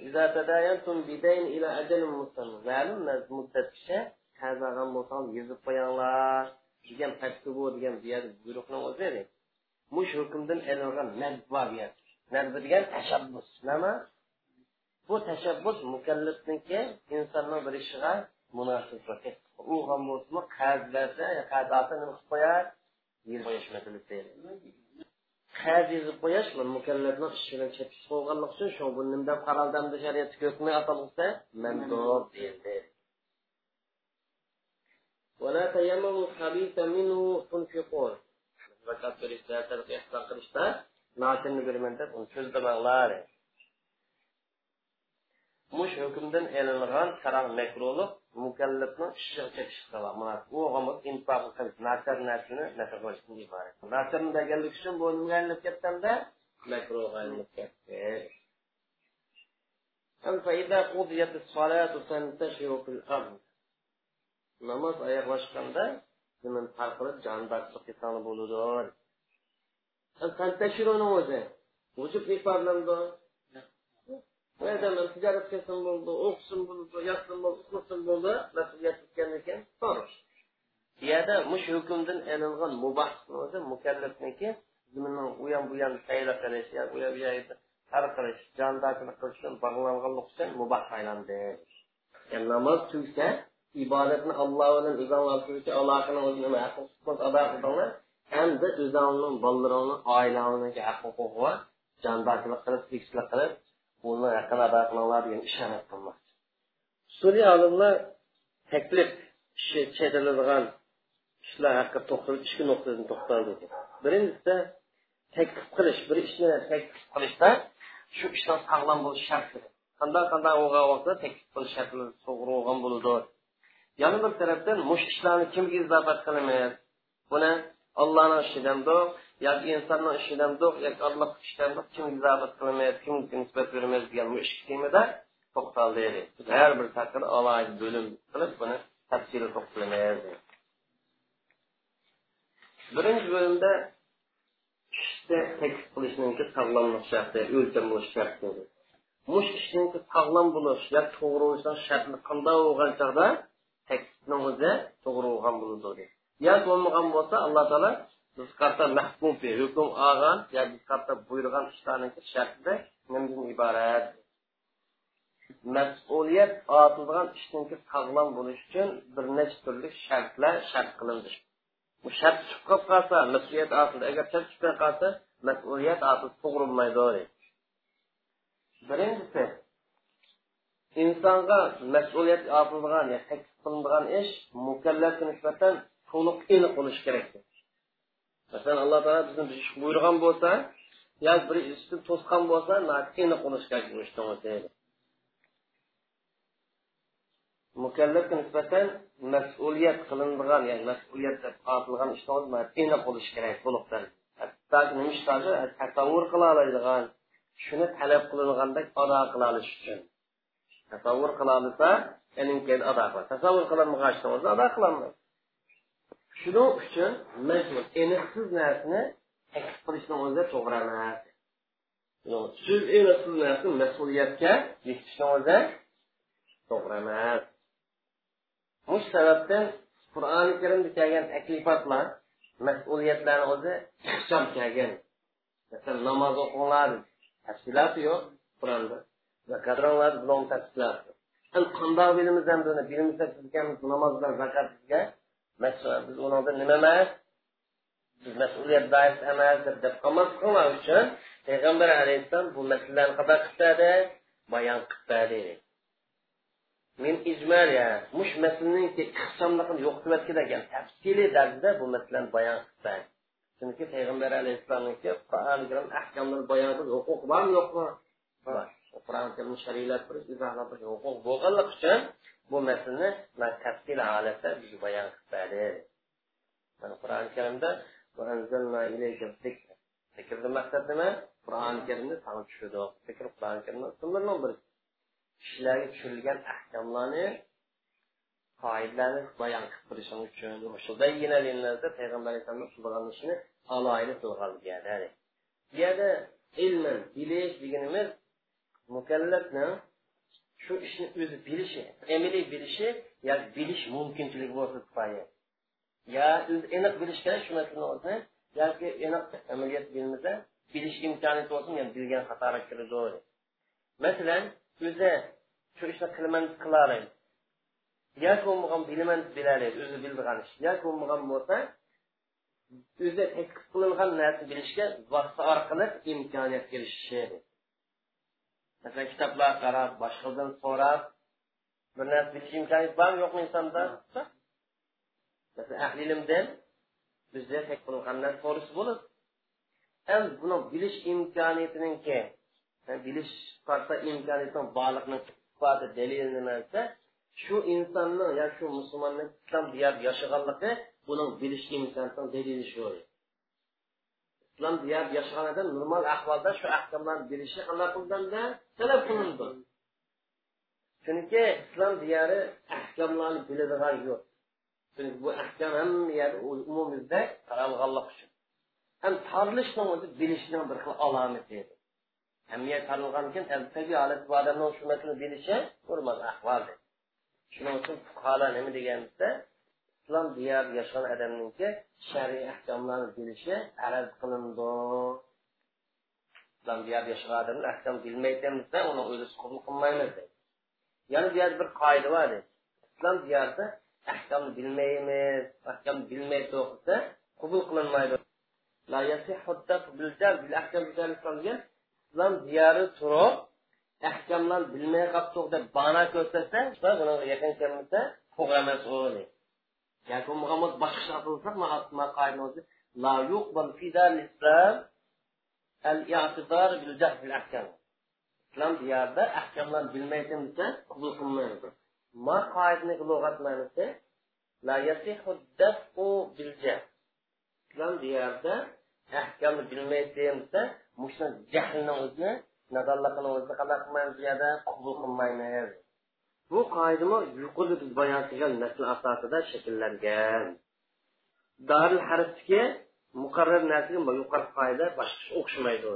B: إذا تداينتم بدين إلى أجل مسمى معلوم muddatgacha qarz olgan bo'lsangiz yozib qo'yinglar degan bu degan bu yerda buyruqni o'zi edi mush hukmdan ilingan nadb bor bu yerda nadb degan tashabbus nima bu tashabbus mukallafniki insonning bir ishiga munosib u ham bo'lsinmi qarz bersa qarzasi nima qilib qo'yar yil qo'yish masalasi qarz yezib qo'yish mukallafni ish bilan chekish bo'lganligi uchun shu bu nimdan qaraldamda shariat hukmi atalsa mandub deyildi ولا تيمموا الخبيث منه تنفقون zakat berishda ihson qilishda notinni berman deb uni so'zlamanglar mush hukmdan elingan karoh makruhlik mukallafni ishiga chekish qiladi u infoq qilish nasar narsani nasar qilishdan iborat nasarni deganlik uchun bu nimaga aylanib ketganda makruhga aylanib ketdi فإذا قضيت الصلاة فانتشروا في الأرض namoz oyoqlashganda niman tarqalib jonbaqlik qilgan bo'ladi fantashiruni o'zi. Vujub ifodalamdi Madem ticaret kesin buldu, okusun buldu, yatsın buldu, okusun buldu, mesuliyet tutkenliken soruş. Diyada mush hukmdan elingan mubahni o'zi mukallafniki ziminning u ham bu ham sayla qilish yo u ham bu yerda har qilish jondachilik qilishdan bog'langanlik uchun mubah aylandi. Namoz tugsa ibodatni olloh bilan ibodatchi allohini o'zini ado qildinglar. Hamda o'zingni bolalaringni oilangni haq huquqi va jondachilik qilib tekislik qilib buni yaqin ado qilinglar degan ishonat qilmoqchi suriya olimlar taklif ishi chetiladigan ishlar haqida to'xtalib ikki nuqtadan to'xtaldi birinchisi taklif qilish bir ishni taklif qilishda shu ishdan sog'lom bo'lish shart qanday qanday o'g'a olsa taklif qilish sharti to'g'ri bo'lgan bo'ladi. Yana bir tarafdan mush ishlarni kimga izobat qilamiz? Buni ollohni ishidandir yoki insonni ishidandir yoki alloh ishidandir kim izobat qilmaydi kimga nisbat bermaydi degan bu ish temada to'xtaldi har bir haqida alohida bo'lim qilib buni tafsili to'xtalamiz birinchi bo'limda ishda taklif qilishniki sog'lomlik sharti o'lcham bo'lish sharti mush ishniki sog'lom bo'lish yo to'g'ri bo'lishdan sharti qanday bo'lgan chog'da taklifni o'zi to'g'ri bo'lgan bo'ladi yo bo'lmagan bo'lsa alloh taolo biz qarta mahkum hukm olgan yo biz qarta buyurgan ishlarniki shartida nimadan iborat. Mas'uliyat ortilgan ishniki sog'lom bo'lish uchun bir necha turli shartlar shart qilindi. Bu shart chiqib qolib qolsa mas'uliyat ortildi agar shart chiqmay qolsa mas'uliyat ortilib to'g'ri bo'lmaydi. Birinchisi insonga mas'uliyat ortilgan taklif qilinadigan ish mukallafga nisbatan to'liq aniq bo'lishi kerak. Masalan alloh taolo bizni ish buyurgan bo'lsa yo bir ishni to'sgan bo'lsa aniq bo'lishi kerak bu ishni mukallafga nisbatan mas'uliyat qilinadigan ya'ni mas'uliyat deb ortilgan ishni aniq bo'lishi kerak to'liqdan. Hatto nima ishlarni tasavvur qila oladigan shuni talab qilingandek ado qila olish uchun. Tasavvur qila keyin ado qiladi. Tasavvur qilinmagan ishni o'zi ado qilolmaydi. Shuning uchun majbur aniqsiz narsani taklif qilishni o'zi to'g'ri emas. Siz aniqsiz narsani mas'uliyatga yetishni o'zi to'g'ri emas. Bu sababdan qur'oni karimda kelgan taklifotlar mas'uliyatlarni o'zi ixcham kelgan. Masalan namoz o'qinglar tafsiloti yo'q qur'onda. Zakatlar bilan tafsiloti qandoq bilamiz endi uni bilmasak namoz bilan zakatga biz undan nima emas biz mas'uliyat bais emas deb deb qolmaslik uchun payg'ambar alayhissalom bu masalalarni qanday qilib bayon qilib men ijmal mush masalaning ixchamligini yo'qotib etgan ekan tafsiliy darajada bu masalani bayon qilsa chunki payg'ambar alayhissalomniki ahkomlar bayon qilib huquq bormi yo'qmi bor qur'on karim shariat qilish izohlab huquq bo'lganligi uchun bu masalani man tafsil holatda bizga bayon qilib berdi mana qur'oni karimda zikrni maqsad nima qur'oni karimni sana tushirdi zikr qur'oni karimni usullardan biri kishilarga tushirilgan ahkamlarni qoidalarni bayon qilib berish uchun payg'ambar alayhissalom qilgan ishni alohida qilgan bu bu yerda ilmin bilish deganimiz mukallafni shu ishni o'zi bilishi amaliy bilishi yo bilish mumkinchiligi bo'lsa kifoya yo o'zi aniq bilish kerak shu narsani o'zini yoki aniq amaliyot bilmasa bilish imkoniyati bo'lsin yani bilgan xatoga kiradi masalan o'zi shu ishni qilaman qilarim yoki bo'lmagan bilaman bilalaydi o'zi bildigan ish. Yoki bo'lmagan bo'lsa o'zi taklif qilingan narsani bilishga vaqti orqali imkoniyat kelishishi masalan kitoblar qarab boshqadan so'rab bir narsa bilish imkoniyati bormi yo'qmi insonda masalan ahli ilmdan bizda qilingan narsa to'g'risi bo'ladi endi buni bilish imkoniyatiniki bilish imkoniyatini borliqni isboti dalil nima desa shu insonni yo shu musulmonni islom diyor yashaganligi buning bilish imkoniyatini dalili shu islom diyor yashaganadan normal ahvolda shu ahkomlarni bilishi qanday qilganda talab qilindi. Chunki islom diyari ahkomlarni biladigan yo'q. Chunki bu ahkom hamma yer umumizda taralganlik uchun. Ham tarilishni o'zi bilishning bir xil alomati edi. Hamiyat tanilgan ekan tabiiy holat bu odamni shu masalani bilishi normal ahvol shuning uchun fuqarolar nima deganimizda islom diyorida yashagan odamniki shariy ahkomlarni bilishi arz qilindi. Islom diyorida yashagan odamni ahkom bilmayapmizda uni o'zi qabul qilmaymiz yana bu yerda bir qoida bor islom diyorida ahkomni bilmaymiz ahkom bilmay to'qisa qabul qilinmaydi. Islom diyori turib ahkamlar bilmay qolibdiq deb bana ko'rsatsa buni yaqin kelmasa to'g'ri emas u Yani umgamız başkasına atılsak mahatma kaynımızı la yukbal fidan İslam el i'tidar bil cehfil ahkam. İslam diyarda ahkamlarını bilmeydiğimizde kabul kılmayız. Ma kaidini lügatlarımızda la yasihu defu bil cehf. İslam diyarda ahkamı bilmeydiğimizde muşna cehlini özünü, nadallıkını özünü kadar kılmayız ya da kabul kılmayız. Bu qoidami yuqorida biz bayon qilgan nasl asosida shakllangan. Daril harfdagi muqarrar narsaga yuqori qoida boshqacha o'xshamaydi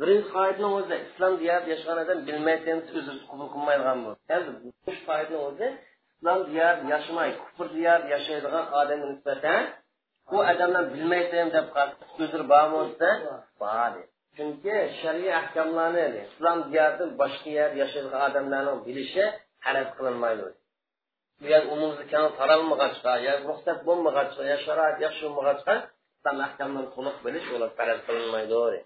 B: birinchi qoidani o'zi islom diyar yashagan odam bilmaysan o'zi qabul qilmaydigan bo'ldi. Bu qoidani o'zi islom diyar yashamay kufr diyar yashaydigan odamga nisbatan u odamlar bilmaysan deb o'zi bormi desa bor chunki shariy ahkomlarni islom diyoridan boshqa yer yashaydigan odamlarning bilishi talab qilinmaydi. Bu yer umumda taralmag'achqa yo ruxsat bo'lmag'achqa yo sharoit yaxshi bo'lmag'achqa islom ahkomlarini to'liq bilish ular talab qilinmaydi.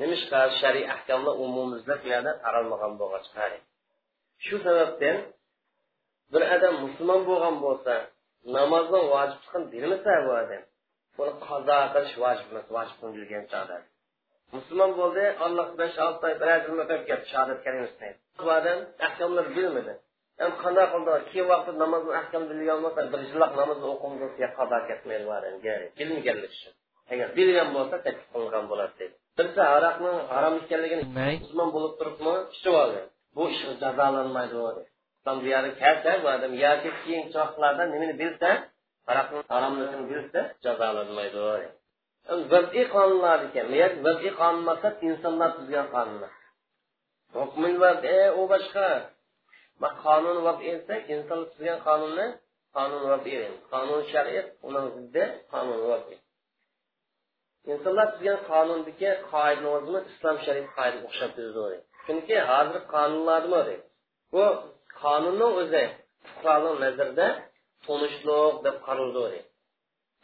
B: Nimishqa shariy ahkomlar umumimizda bu yerda taralmagan bo'lg'achqa. Shu sababdan bir odam musulmon bo'lgan bo'lsa namozni vojib vojibligini bilmasa bu odam buni qazo qilish vojib emas vojib bilgan chog'da. Musulmon bo'ldi alloh besh olti oy bir ajr o'tab ketdi shahodat kalimasi bu odam ahkomlarni bilmadi. Endi qanday qildi keyin vaqtda namozni ahkam bilgan bo'lsa bir yillik namozni o'qimdi qazo ketmaydi bilmaganlik uchun. Agar bilgan bo'lsa taklif qilingan bo'ladi deydi. Birisi aroqni harom ekanligini musulmon bo'lib turibmi ichib oldi. Bu ish jazolanmaydi islom diyori kelsa bu odam yoki keyingi vaqtlarda nimani bilsa aroqni haromligini bilsa jazolanmaydi vaz'iy qonunlar ekan. Vaz'iy qonun maqsad insonlar tuzgan qonunlar hukmil vazi e, u boshqa. Qonun vazi desak inson tuzgan qonunni qonun vazi qonun shariat uning ziddi qonun vazi insonlar tuzgan qonundagi qoida o'zini islom shariat qoidaga o'xshab turadi chunki hozir qonunlarmi bu qonunni o'zi fuqarolar nazarda tunishliq deb qaraldi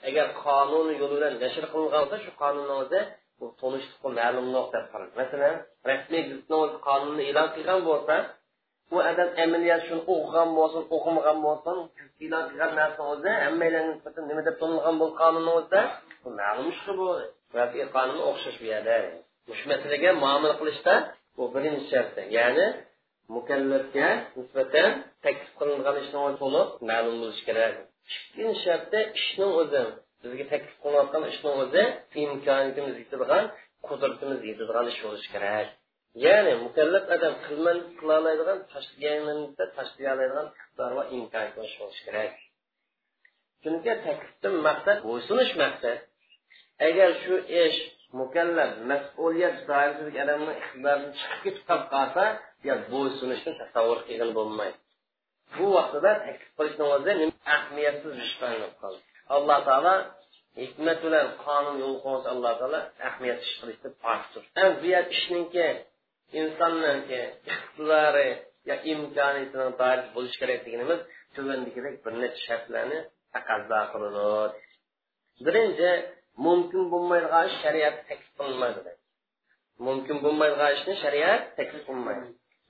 B: agar qonun yo'li bilan nashr qilingan bo'lsa shu qonunni o'zi bu tunishliq ma'lumliq deb qaraldi masalan rasmiy o'zi qonunni e'lon qilgan bo'lsa u odam amaliyot shuni o'qigan bo'lsin o'qimagan bo'lsin e'lon qilgan narsa o'zi hammalarga nisbatan nima deb to'nilgan bu qonunni o'zida bu ma'lum ishqi bu. Qonunga o'xshash bu yerda. Shu masalaga muomala qilishda bu birinchi sharti. Ya'ni mukallafga nisbatan taklif qilingan ishni to'liq ma'lum bo'lishi kerak. Ikkin shartda ishning o'zi bizga taklif qilinayotgan ishni o'zi imkoniyatimiz yetadigan qudratimiz yetadigan ish bo'lishi kerak. Ya'ni mukallaf odam qilman qilolaydigan oladigan iqtidor va imkoniyat bo'lishi kerak. Chunki taklifdan maqsad bo'ysunish maqsad agar shu ish mukallaf mas'uliyat doirasidagi odamni iqtidoridan chiqib ketib qolib qolsa yo bo'ysunishni tasavvur qilgan bo'lmaydi. Bu vaqtida taklif qilishni o'zi ahamiyatsiz ish qoldi alloh taolo hikmat bilan qonun yo'l qo'ysa alloh taolo ahamiyat ish qilishni pokdir bu yer ishninki insonniki iqtidori yo imkoniyatini doir bo'lishi kerak deganimiz bir necha shartlarni taqozo qiladi birinchi mumkin bo'lmaydigan ish shariat taklif qilinmaydi mumkin bo'lmaydigan ishni shariat taklif qilmaydi.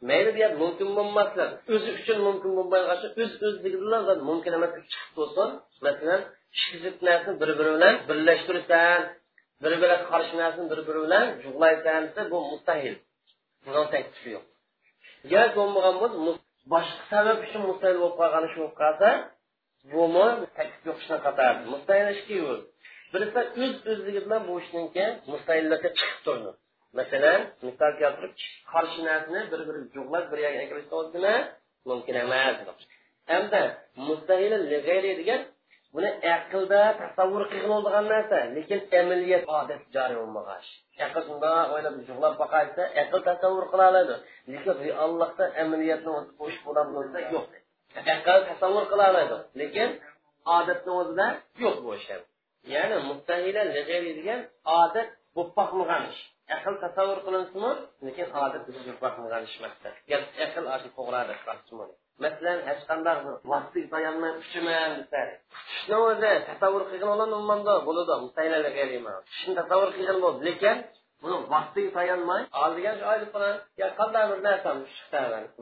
B: Mayli bu mumkin bo'lmaslar. O'zi uchun mumkin bo'lmaydigan o'z o'zligidan mumkin emas chiqib bo'lsin. Masalan ikki zid narsani bir biri bilan birlashtirsan bir biriga qarshi narsani bir biri bilan jug'laysan desa bu mustahil. Buni taklifi yo'q. Gar bo'lmagan bo'lsa boshqa sabab uchun mustahil bo'lib qolgan ish bo'lib qolsa bumi taklif yo'q ishni qatardi. Mustahil ishga yo'l birisi o'z o'zligi bilan bu ishniki mustahillikka chiqib turdi. Masalan misol keltirib qarshi narsani bir biriga jug'lab bir yerga kelishni mumkin emas. Hamda mustahil degan buni aqlda tasavvur qilgan bo'lgan narsa lekin amaliyat odat joriy bo'lmagan aql shundoq o'ylab jug'lab boqaysa aql tasavvur qila oladi. Lekin reallikda amaliyatni qo'shib bo'ladi yo'q. Aql tasavvur qila oladi lekin odatni o'zida yo'q bu ish ya'ni mustahila degan odat bo'lib boqmagan ish aql tasavvur qilinsimi lekin hozir bo'lib boqmagan ish maqsad aql to'g'ri masalan hech qanday vaqtga tayanmay uchaman desa tushni o'zi tasavvur qilgan oladi bo'ladi tushni tasavvur qilgan bo'ldi lekin buni vaqtiga tayanmay oldigan shu oylik bilan yo qanday bir narsani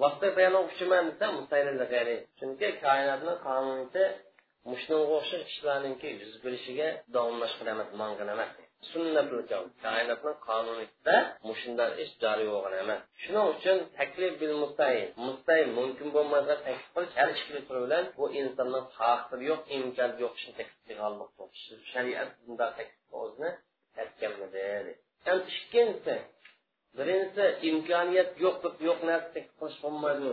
B: vaqtiga tayanib uchaman desa chunki koinotni qonuniyati mushunga o'xshash ishlarninki yuz berishiga davomlashgan emas mang'in emas sunnatul koinotni qonunida mushunday ish joriy bo'lgan emas. Shuning uchun taklif bil mustayin mustayin mumkin bo'lmasa taklif qilish har ikki turi bilan bu insonni taqdiri yo'q imkoni yo'q ishni taklif qilganlik shariat bunday taklif o'zini aytganmidi ikkinchisi birinchisi imkoniyat yo'q deb yo'q narsa taklif qilish bo'lmaydi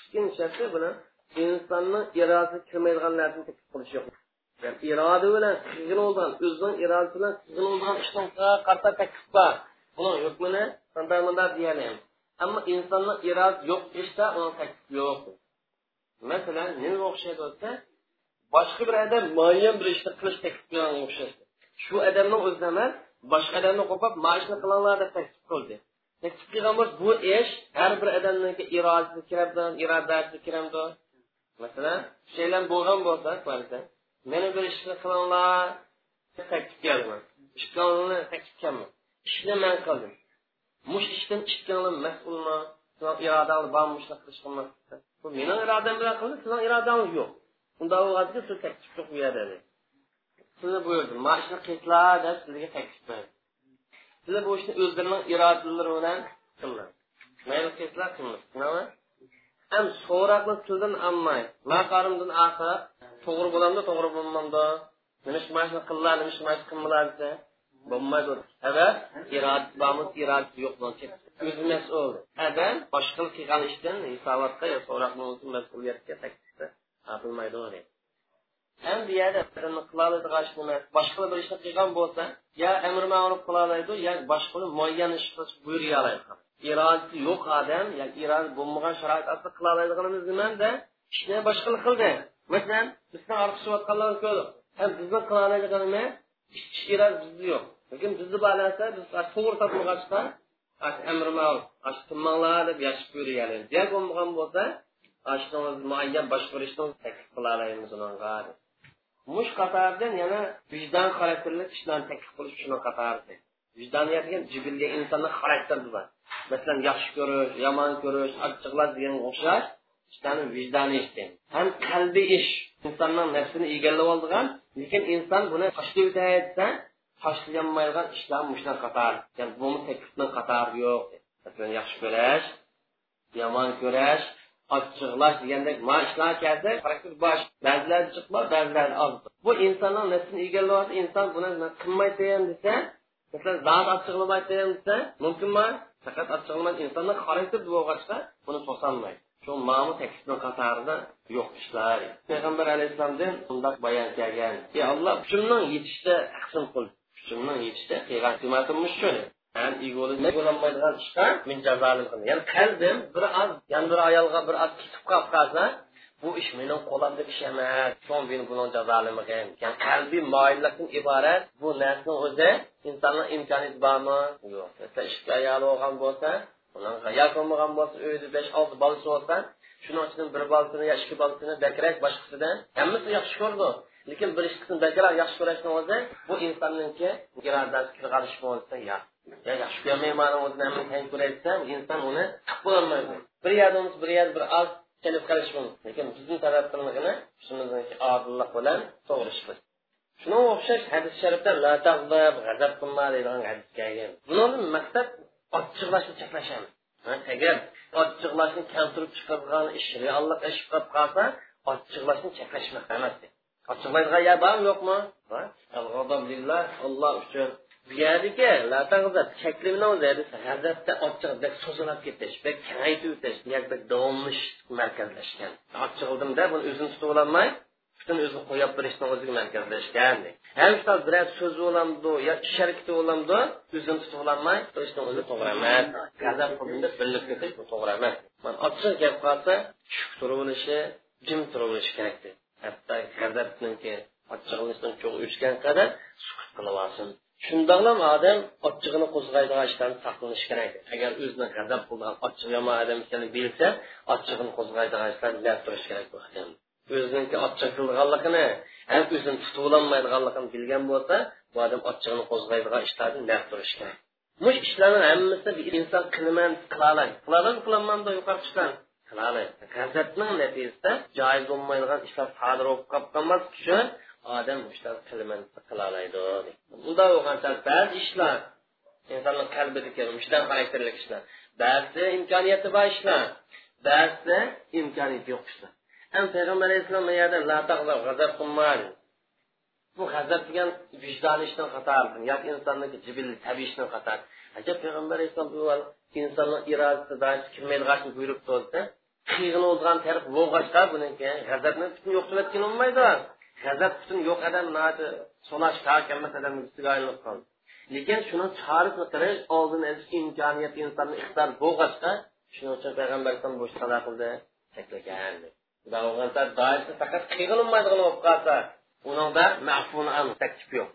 B: ikkinchisi bilan insonni irodasi kirmaydigan narsani taklif qilish yo'q. Iroda bilan qilgan bo'lgan o'zining irodasi bilan qilgan bo'lgan ishni qarta taklif bor. Buni hukmini qanday bunday deyolmaymiz ammo insonni irodasi yo'q ishda uni taklif yo'q. Masalan nimaga o'xshaydi desa boshqa bir odam muayyan bir ishni qilish taklif bilan o'xshaydi. Shu odamni o'zida emas boshqa odamni qo'pab mana ishni qilinglar deb taklif qildi. Taklif qilgan bo'lsa bu ish har bir odamniki irodasi kiradi irodasi kiramdi masalan shaylar bo'lgan bo'lsa meni bir ishni qilinglar taklif kelman ishni taklif kelman ishni man qildim. Mush ishdan ishdan mas'ulman irodang bormi ishni qilishga bu meni irodam bilan qildi sizni irodangiz yo'q. Unda bo'lg'adiki siz taklif yo'q bu yerda sizni buyurdim mana ishni qilinglar deb sizga taklif berdim sizlar bu ishni o'zlarini irodalari bilan qildilar mayli qilsizlar tushunami ham so'roqni tildan olmay maqarimdan oqib to'g'ri bo'lamda to'g'ri bo'lmamda. Nima shu mana shuni qillar nima shu mana shu qilmalar desa bo'lmaydi sabab irodasi bormi irodasi yo'q o'zi mas'ul adam boshqa qilgan ishdan hisobotga yo so'roqni mas'uliyatga taklifda topilmaydi ham bu yerda qila oladigan ish nima? Boshqa bir ishni qilgan bo'lsa yo amr ma'ruf qila oladi yo boshqa muayyan ish qilish buyura oladi irodasi yo'q odam yoki iroda bo'lmagan sharoit ostida qila oladiganimiz nimanda? Ishni boshqa qildi. Masalan bizdan orqishayotganlarni ko'rdik ham bizni qila oladiganimiz ish iroda bizda yo'q. Lekin bizni bor narsa biz to'g'ri topilg'achqa amr ma'ruf qilmanglar deb yashab yuraveramiz agar bo'lmagan bo'lsa muayyan boshqa bir ishni taklif qila olamiz unga mush qatoridan yana vijdon xarakterli ishlarni taklif qilish shuni qatorida vijdoniyat degan jibilga insonni xarakteri bor masalan yaxshi ko'rish yomon ko'rish achchiqlash degan o'xshash ishlarni vijdoniy ish ham qalbiy ish insonning nafsini egallab oldigan lekin inson buni tashlab o'tayotsa tashlanmaydigan ishlar mushlar qator. Ya'ni bu taklifni qatori yo'q. Masalan yaxshi ko'rash yomon ko'rash achchiqlash degandek ma ishlar praktik bosh. Ba'zilar jiqlar ba'zilar oz. Bu insonning nafsini egallayapti inson buni qilmaydigan desa masalan zot achchiqlamaydigan desa mumkinmi? Faqat achchiqlamaydi insonni xarakter bo'lg'achqa buni to'solmaydi shu ma'mu taklifni qatorida yo'q ishlar. Payg'ambar alayhissalomdan bundoq bayon kelgan. Ey alloh kuchimning yetishda aqsim qil. Kuchimning yetishda qilgan xizmatimni shu ham egolanmaydigan ishga men jazolim qildim. Ya'ni qalbim bir oz yana bir ayolga bir oz ketib qolib qolsa bu ish meni qo'limda ish emas. So'ng men buni jazolamagin ya'ni qalbiy moyillikdan iborat bu narsani o'zi insonni imkoniyati bormi? Yo'q. Ishga ayoli bo'lgan bo'lsa ayol qilmagan bo'lsa uyda besh olti bolasi bo'lsa shuning ichidan bir bolasini yo ikki bolasini bakrak boshqasidan hammasi yaxshi ko'rdi. Lekin bir ikkisini bakrak yaxshi ko'rishni o'zi bu insonniki irodasi bo'lsa yo'q ya yaxshi ko'rmayman o'zini hamma tang ko'rayotsa inson uni bo'lolmaydi bir yerda bir yerda bir oz kelib qolishi mumkin. Lekin bizni tarafimizini o'zimizniki odillik bilan to'g'ri ish qilish shunga o'xshash hadis sharifda g'azab qilma deydigan hadis kelgan buni maqsad ochiqlashni cheklashamiz agar ochiqlashni keltirib chiqargan ish reallik ish qilib qolsa ochiqlashni cheklashmoq emas ochiqlaydigan yer bormi yo'qmi alloh uchun bu yerdagi cheklimni o'zi g'azabda ochiq bek so'zilib ketish bek kengaytib o'tish bu yerda davomlash markazlashgan ochiqildimda buni o'zini tutib ololmay butun o'zini qo'yib berishni o'ziga markazlashgan ham shu bir so'z bo'lamdi yo ish harakati bo'lamdi o'zini tutib ololmay o'zi to'g'ri emas. G'azab qildimda bilib ketish bu to'g'ri emas. Man ochiq gap qolsa tushib turilishi jim turilishi kerakdi hatto g'azabniki ochiqlashdan cho'g' o'chgan qadar sukut qilib olsin. Shundoqlam odam ochchig'ini qo'zg'aydigan ishdan saqlanish kerak agar o'zini g'azab qilgan ochiq yomon odam ekanini bilsa ochchig'ini qo'zg'aydigan ishlarni bilib turish kerak bu odam. O'ziniki ochchaqilganligini ham o'zini tutib ololmaydiganligini bilgan bo'lsa bu odam ochchig'ini qo'zg'aydigan ishlarni bilib turish kerak bu ishlarni hammasi bir inson qilaman qilaoladi qilaoladi qilolmanda yuqori ishlar. Qilaoladi g'azabning natijasida joiz bo'lmaydigan ishlar sodir bo'lib qolib qolmas uchun odam ishlar qilaman qilaoladi bunday bo'lgan ba'zi ishlar insonni qalbidagi ishdan xarakterli ishlar. Ba'zi imkoniyati bor ishlar ba'zi imkoniyati yo'q ishlar. Ham payg'ambar alayhissalom bu yerda g'azab qilmadi bu g'azab degan vijdon ishdan qator yoki insonniki jibil tabiiy ishdan qator ajab payg'ambar alayhissalom bu insonni irodasi kirmaydigan buyurib turdi qiyg'iladigan taraf bo'lg'achqa buniki g'azabni butun yo'q qilayotgan bo'lmaydi. G'azab butun yo'q adam so'lash kelmas odam ustiga aylanib qoldi. Lekin shuni chorasini qilish oldini olish imkoniyati insonni ixtiyor bo'lg'achqa shuning uchun payg'ambar alayhisalom bu ishni qildi cheklagan faqat qiyg'ilmaydigan bo'lib qolsa uningda mafuni an taklif yo'q.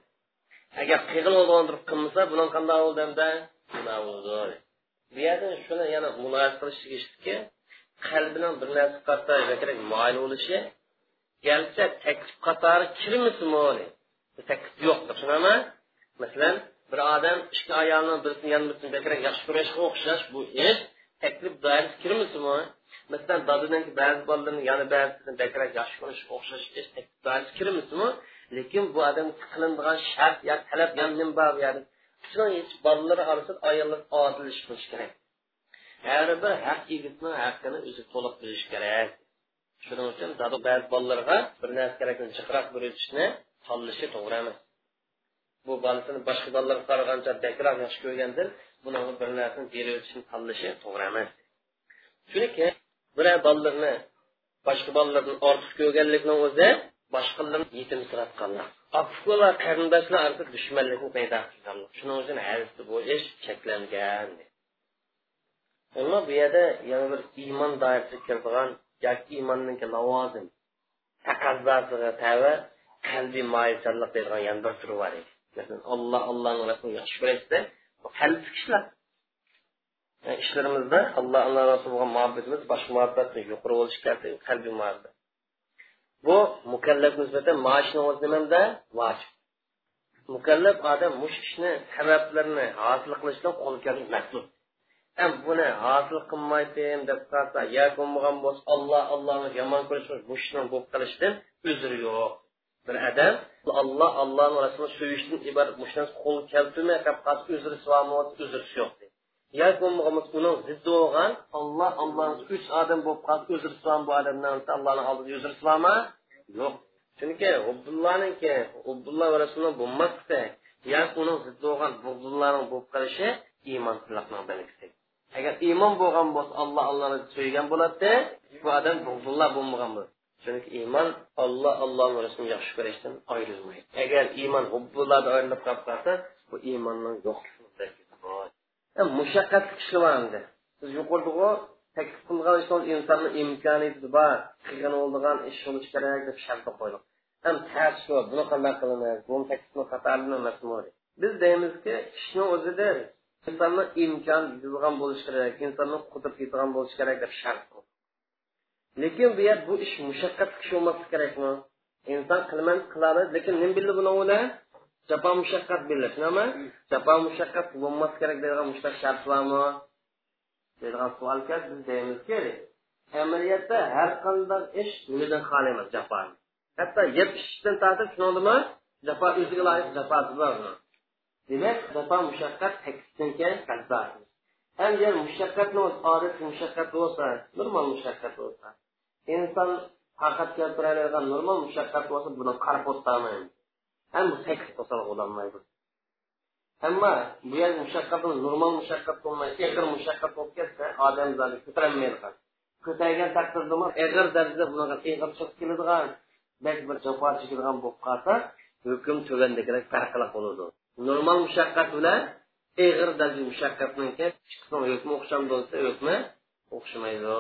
B: Agar qiyg'iladigan qilmasa buning qanday bo'ldimda bu yerda shuni yana mulohaza qilish tegishlikki qalbining bir narsa qarta moyil bo'lishi garchi taklif qatori kirmisimi taklif yo'qdir. Tushunaman masalan bir odam ikki ayolni birisini yana birisini yaxshi ko'rishga o'xshash bu ish taklif doirasiga kirmisimi masalan dadadanki ba'zi bolalarni yana ba'zisini bakrak yaxshi ko'rish o'xshash ish taklif kirmisimi lekin bu odam qilinadigan shart yo talab yana nima bor bu bolalar orasida ayollar odil qilish kerak. Har bir haq yigitni haqqini o'zi to'liq bilish kerak. Shuning uchun ba'zi bolalarga bir narsa kerakni jiqroq buyurishni tanlashi to'g'ri emas bu bolasini boshqa bolalarga qaragancha bakroq yaxshi ko'rgandir buni bir narsani berib o'tishni tanlashi to'g'ri emas chunki bir bolalarni boshqa bolalardan ortiq ko'rganlikni o'zi boshqalarni yetimsiratganlar va qarindoshlar orasida dushmanlikni paydo qilganlik shuning uchun hadisda bo'lish cheklangan ammo bu yerda yana bir iymon doirasiga kiradigan yoki iymonniki lavozim taqazzosiga tava qalbiy moyilchanlik deydigan yana bir turi bor edi. Masalan olloh allohni rasulini yaxshi ko'rasizda qalbi ishlar ishlarimizda alloh alloh rasul bo'lgan muhabbatimiz boshqa muhabbatni yuqori bo'lishi kerak qalbiy muhabbat bu mukallaf nisbatan maoshni o'zi nimada vojib mukallaf odam mush ishni sabablarini hosil qilishdan qo'l kelgan matlub ham buni hosil qilmaydim deb qolsa yo bo'lmagan bo'lsa olloh allohni yomon ko'rish mushni bo'lib qolishdan uzri yo'q bir odam alloh allohni rasulini sevishdan iborat mushni qo'l keltirmay qolib qolsa uzri uzrisi yo'q yo bo'lmagan uning ziddi bo'lgan. Olloh allohni uch odam bo'lib qolsa uzr islom bu odamdan allohni oldida uzr isloma yo'q. Chunki ubbullohniki ubbulloh va rasululloh bo'lmasdi yoki uning ziddi bo'lgan bug'dullarning bo'lib qolishi iymonsizlikning belgisi agar iymon bo'lgan bo'lsa alloh allohni suygan bo'ladi bu odam bug'dullar bo'lmagan bo'ladi. Chunki iymon olloh allohni rasulini yaxshi ko'rishdan ayrilmaydi. Agar iymon hubbullardan ayrilib qolib qolsa bu iymonning yo'qligi mushaqqat ishlayapti siz yuqoridiu taklif qilgan ishlar insonni imkoniyati bor qilgan bo'ladigan ish bo'lishi kerak deb shart qo'ydik ham tars buni qanday qilamiz bu taklifni qatorli emasmi biz deymizki ishni o'zida insonni imkon yetadigan bo'lishi kerak insonni qudrat yetadigan bo'lishi kerak deb shart lekin bu yer bu ish mushaqqat ish bo'lmasligi kerakmi? Inson qilman qiladi lekin nim bildi buni o'yla jafo mushaqqat bildi tushunami jafo mushaqqat bo'lmas kerak deydigan mushtaq shart bormi deydigan savol keldi biz deymizki amaliyotda har qanday ish nimadan xoli emas jafo hatto yeb ichishdan tortib tushundimi jafo o'ziga loyiq jafosi bor demak jafo mushaqqat taklifdan keyin agar mushaqqatni odat mushaqqat bo'lsa normal mushaqqat bo'lsa. Inson toqat keltiradigan normal mushaqqat bo'lsa buni qarab o'tmaydi hamma sakkiz taklif bo'lsa hamma ammo bu yer mushaqqat normal mushaqqat bo'lmay eg'ir mushaqqat bo'lib ketsa odam zoti ko'tarolmaydi ko'targan taqdirda eg'ir darajada bunaqa eg'ir chiqib keladigan bak bir jafo chekadigan bo'lib qolsa hukm tuvandagidek farqli bo'ladi normal mushaqqat bilan eg'ir darajada mushaqqatniki hukmi o'xsham bo'lsa hukmi o'xshamaydi.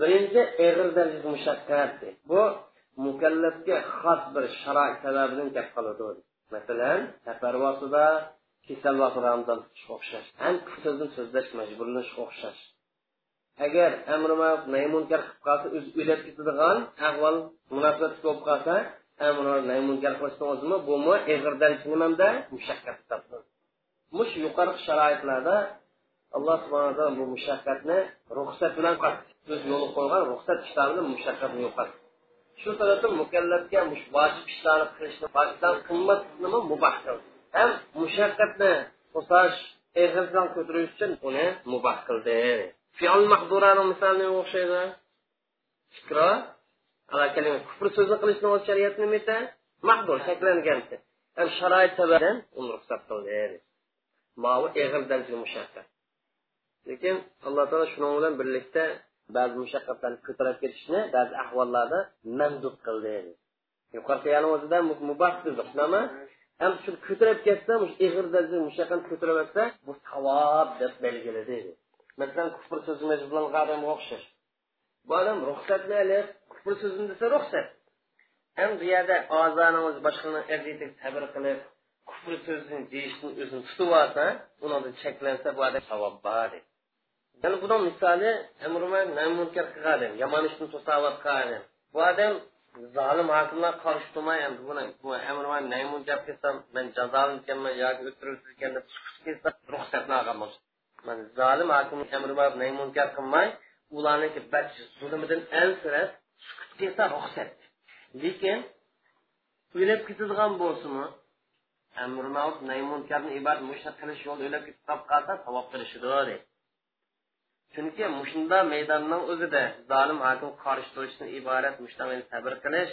B: Birinchi eg'ir darajada mushaqqat. Bu mukallafga xos bir sharoit sababidan gap qoladi masalan safar vaqtida kasal vaqtida o'xshash. Ham so'zni so'zlash majburlashga o'xshash. Agar amri ma'ruf nahy munkar qilib qolsa o'zi o'lib ketadigan ahvol munosabat bo'lib qolsa amri nahy munkar qilishni o'zimi? Bumi eg'ir nimada mushaqqat mush yuqori sharoitlarda alloh subhana taolo bu mushaqqatni ruxsat bilan o'z yo'li qo'ygan ruxsat kitobini mushaqqatni yo'qotdi. Shu sababdan mukallafga vojib ishlarni qilishni vojibdan qimmatni mubah qildi. Ham mushaqqatni qo'sash eg'irdan ko'tarish uchun uni mubah qildi. Fiol mahdurani misoliga o'xshaydi. Fikro kufr so'zni qilishni o'z shariat nima edi mahdur shaklangan ham sharoit sababdan uni ruxsat qildi. Mavi eg'ir darajada mushaqqat. Lekin alloh taolo shuning bilan birlikda ba'zi mushaqqatlarni ko'tarib ketishni ba'zi ahvollarda mandub qildi. Yuqorida o'zida mubah qildi. Ham shu ko'tarib ketsa ig'irda mushaqqatni ko'tarib ketsa bu savob deb belgiladi. Masalan kufr so'zi bilan odamga o'xshash. Bu odam ruxsatni olib kufr so'zini desa ruxsat. Ham bu yerda ozani o'zi boshqani arziydi sabr qilib kufr so'zini deyishni o'zini tutib olsa undan cheklansa bu odam savob bor yana buni misoli munkar qilgan yomon ishni to'sayotgan odam bu odam zolim hokimlar qarshi turmay endi buni bu amrman naymun gap qilsam man jazolanganman yoki o'ttirilgan deb sukut qilsa ruxsatni olgan bo'lsa. Man zolim hokim amri naymunkar qilmay ularniki zulmidan ansirab sukut qilsa ruxsat. Lekin o'lib ketadigan bo'lsinmi amri ma'ruf naymunkarni ibodat mushna qilish yo'lida o'lib ketib qolib qolsa savob qilishidir chunki mushunda maydonning o'zida zolim hokim qarshi turishdan iborat mushtamani sabr qilish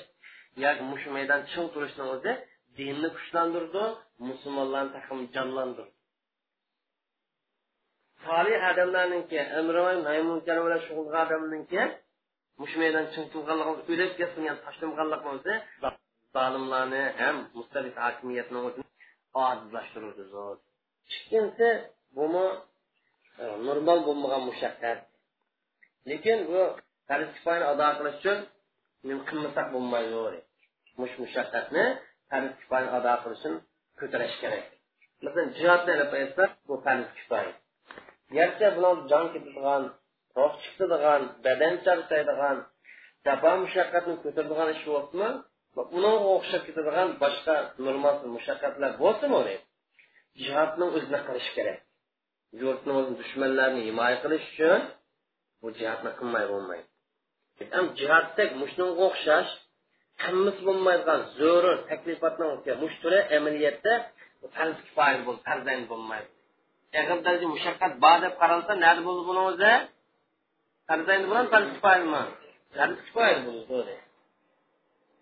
B: yoki mush maydon ching turishni o'zi dinni kuchlantirdi musulmonlarni jonlantirdi. Solih maymunkar bilan shug'ulga odamniki mush maydon ching turganligimiz o'lib ketsin tashlamaganligimiz o'zi zolimlarni ham mustabid hokimiyatni o'zini ojizlashtiruvdi ikkinchisi bumi normal bo'lmagan mushaqqat lekin bu farz kifoyani ado qilish uchun men qilmasak bo'lmaydi mush mushaqqatni farz kifoyani ado qilish uchun ko'tarish kerak masalan jihodni ilib aytsak bu farz kifoya garchi bilan jon ketadigan ruh chiqadigan badan charchaydigan jafo mushaqqatni ko'taradigan ish bo'libmi unga o'xshab ketadigan boshqa normal mushaqqatlar bo'lsin jihodni o'zini qilish kerak yurtni dushmanlarni himoya qilish uchun bu jihatni qilmay bo'lmaydi ham jihatdek mushunga o'xshash qilmisi bo'lmaydigan zo'rur taklifotni mush turi amaliyotda farz kifoya bo'ldi farzayn bo'lmaydi. Yaqin daraja mushaqqat bor deb qaralsa nada bo'ldi buni o'zi? Farzayn bilan farz kifoyami farz kifoya bo'ldi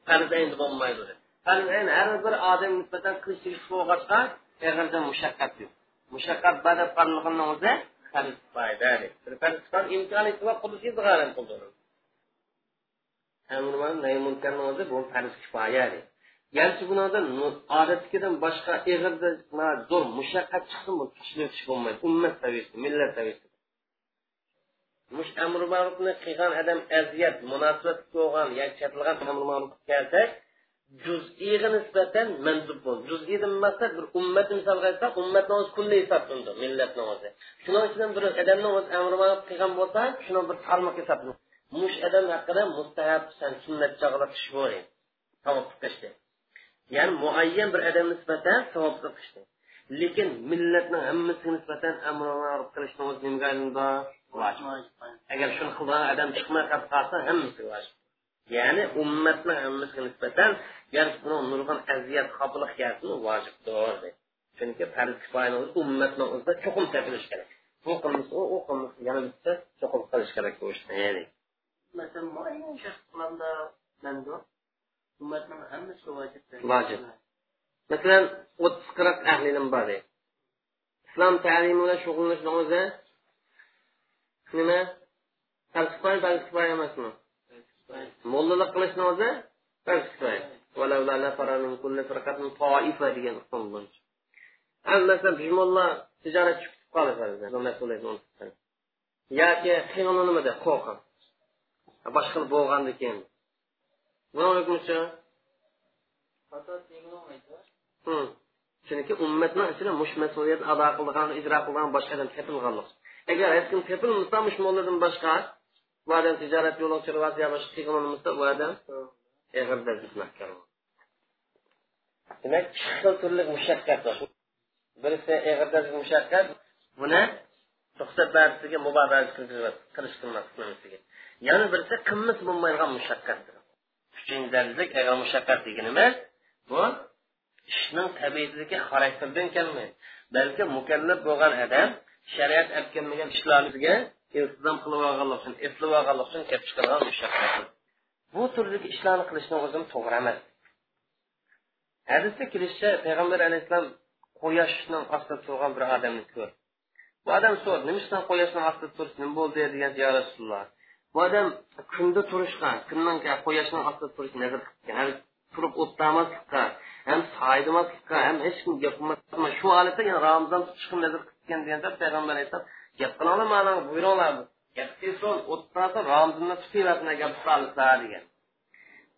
B: farzayn bo'lmaydi. Farzayn har bir odam nisbatan qilish bo'lg'achqa yaqinda mushaqqat yo'q mushaqqat bor deb qaralganni o'zi farz kifoya farz kifoya imkoniyati va qudrati g'aram qildi amr nahy munkarni o'zi bu farz kifoya garchi bunoda odatdagidan boshqa ig'irda zo'r mushaqqat chiqsin bu tashlab bo'lmaydi. Ummat saviyasida millat saviyasida mush amr ma'rufni qilgan odam aziyat munosabat bo'lgan yoki chatilgan amr ma'ruf kelsak juz'iga nisbatan manzub bo'ldi. Juz'idan maqsad bir ummat misol qilsak ummatni o'zi kunli hisoblanadi millatni o'zi shuning ichidan bir odamni o'zi amri ma'ruf qilgan bo'lsa shuni bir tarmoq hisoblanadi mush odam haqida mustahab san sunnat chog'lab ish bo'ling savob qilishdi. Ya'ni muayyan bir odam nisbatan savob qilishdi. Lekin millatning hammasiga nisbatan amri ma'ruf qilishni o'zi nimaga aylandi agar shuni qilgan odam chiqmay qolib qolsa hammasi vojib. Ya'ni ummatni hammasiga nisbatan garchi buni nurg'on aziyat xofiliq kelsin vojibdir chunki farz kifoyani o'zi ummatni o'zida cho'qim tepilishi kerak. Bu qilmasa u u qilmasa yana bitta cho'qim qilish kerak bu ishni ya'ni
C: masalan muayyan shaxs qilanda ummatning hammasiga vojib
B: vojib. Masalan o'ttiz qirq ahli ilm bor islom ta'limi bilan shug'ullanishni o'zi nima? Farz kifoya farz kifoya emasmi? Mo'llalik qilishni o'zi farz kifoya ولولا نفر من كل فرقة طائفة degan islom bo'yicha. Hammasi bimonlar tijoratchi kutib yoki qiynolanmadi qo'rqib. Boshqa qilib bo'lganda keyin. Chunki ummatni ichida mush mas'uliyat ado qilgan ijro qilgan boshqa odam tepilganlik. Agar hech kim tepilmasa mushmonlardan boshqa bu odam tijorat yo'lovchi boshqa qilgan bo'lmasa u odam demak ikki xil turli mushaqqat bor. Birisi ig'irda mushaqqat buni ruxsat barisiga muboraza qilish qilmasligiga. Yana birisi qimmat bo'lmaydigan mushaqqatdir. Uchinchi darajalik agar mushaqqat deganimiz bu ishning tabiatidagi xarakterdan kelmaydi. Balki mukallaf bo'lgan odam shariat olib kelmagan ishlarga iltizom qilib olganlik uchun eslab olganlik uchun kelib chiqargan mushaqqat bu turdagi ishlarni qilishni o'zim to'g'ri emas. Hadisda kelishicha payg'ambar alayhissalom quyoshning ostida turgan bir odamni ko'rdi. Bu odam so'radi nima uchun quyoshning ostida turish nima bo'ldi? degan yo rasululloh bu odam kunda turishga kundan quyoshning ostida turish nazar qilgan turib o'tdamaslikqa ham soydamaslikqa ham hech kim gap qilmaslikqa shu holatda yana ramazon tutishga nazar qilgan deganda payg'ambar alayhissalom gap qilinglar mana buyuringlar gap qilsin so'ng ramazonni tutinglar gap qilsizlar degan.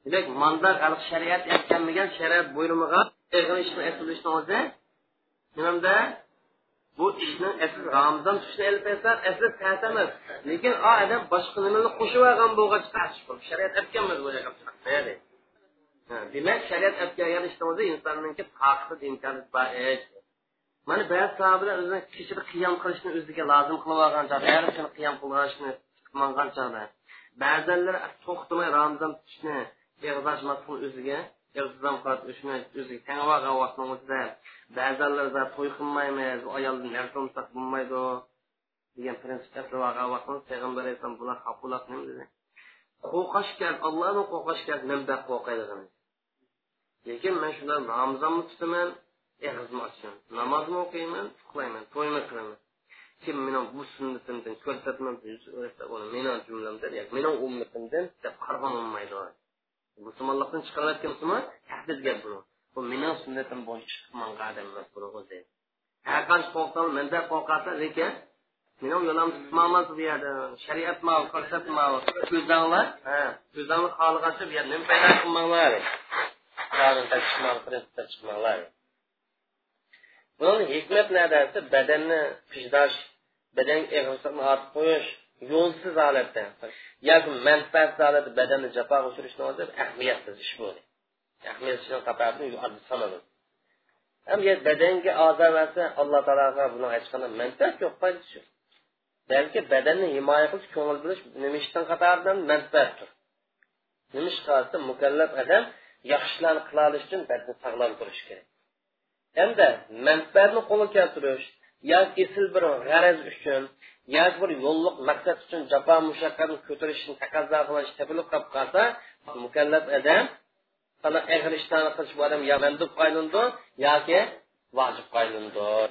B: Demak manda hali shariat aytganmagan shariat buyurmagan ishni aytilishni o'zi nimada bu ishni asl ramzon tushni ilib aytsa asli tas emas lekin o odam boshqa nimani qo'shib olgan bo'lgach shariat aytganmiz bu demak shariat aytgan ishni o'zi insonniki taqsid imkoniyat bor ish mana ba'zi sahobalar o'zini kishini qiyom qilishni o'ziga lozim qilib olgan chog'da kuni qiyom qilishni qilmagan chog'da. Ba'zanlar to'xtamay ramzon tutishni yig'iz mas'ul o'ziga yig'izdan qarab o'shni o'ziga. Tangib olgan vaqtni o'zida ba'zilarida to'y qilmaymiz ayolni narsa olmasak bo'lmaydi degan prinsipda olgan vaqtimiz payg'ambar alayhisalom bular haqulaq nima dedi. Qo'rqish kerak qo'rqashgan qo'rqish kerak nimda qo'rqaydigan lekin man shunda ramzonni tutaman ig'izmi ochaman namozni o'qiyman uxlayman to'yni qilaman. Kim meni bu sunnatimdan ko'rsatma meni jumlamdan meni ummatimdan deb qarg'an olmaydi. Musulmonlikdan chiqarayotgan musulmon tahdid gap buni. Bu meni sunnatim bo'yicha chiqman qadam emas buni o'zi. Har qancha qo'rqsam manda qo'rqasa lekin meni yo'limni tutmaman bu yerda. Shariat mal ko'rsatmal o'zanglar ha o'zanglar xohlagancha bu yerda nima paydo qilmanglar. Chiqmanglar buni hikmat nadasi badanni pishdash badan eg'irlikni ortib qo'yish yo'lsiz holatda yoki manfaatsiz holatda badanni jafoga uchirishni o'zi ahamiyatsiz ish bu ahamiyatsiz sanadi ham badanga a'zo bo'lsa alloh taologa buni hech qanday manfaat yo'q foydasi yo'q balki badanni himoya qilish ko'ngil bilish nima ishdan qatoridan manfaatdir nima ish qilsa mukallaf odam yaxshi ishlarni qila olish uchun badanni sog'lom turishi kerak hamda manfaatni qo'lga keltirish yoki esil bir g'araz uchun yoki bir yo'lliq maqsad uchun jafo mushaqqatni ko'tarishni taqozo qilish topilib qolib qolsa mukallaf odam qanaqa ig'ir ishlarni qilish bu odam yo mandub yoki vojib qaylindir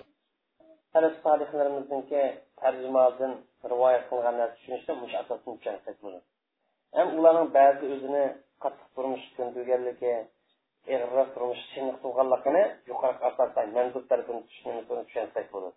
B: salaf solihlarimizniki tarjimadan rivoyat qilgan narsa tushunishda mush asosni tushunsak bo'ladi. Ham ularning ba'zi o'zini qattiq turmush ko'ndirganligi ig'irroq turmush chinliq qilganligini yuqori asosdan mandub tarafini tushunsak bo'ladi.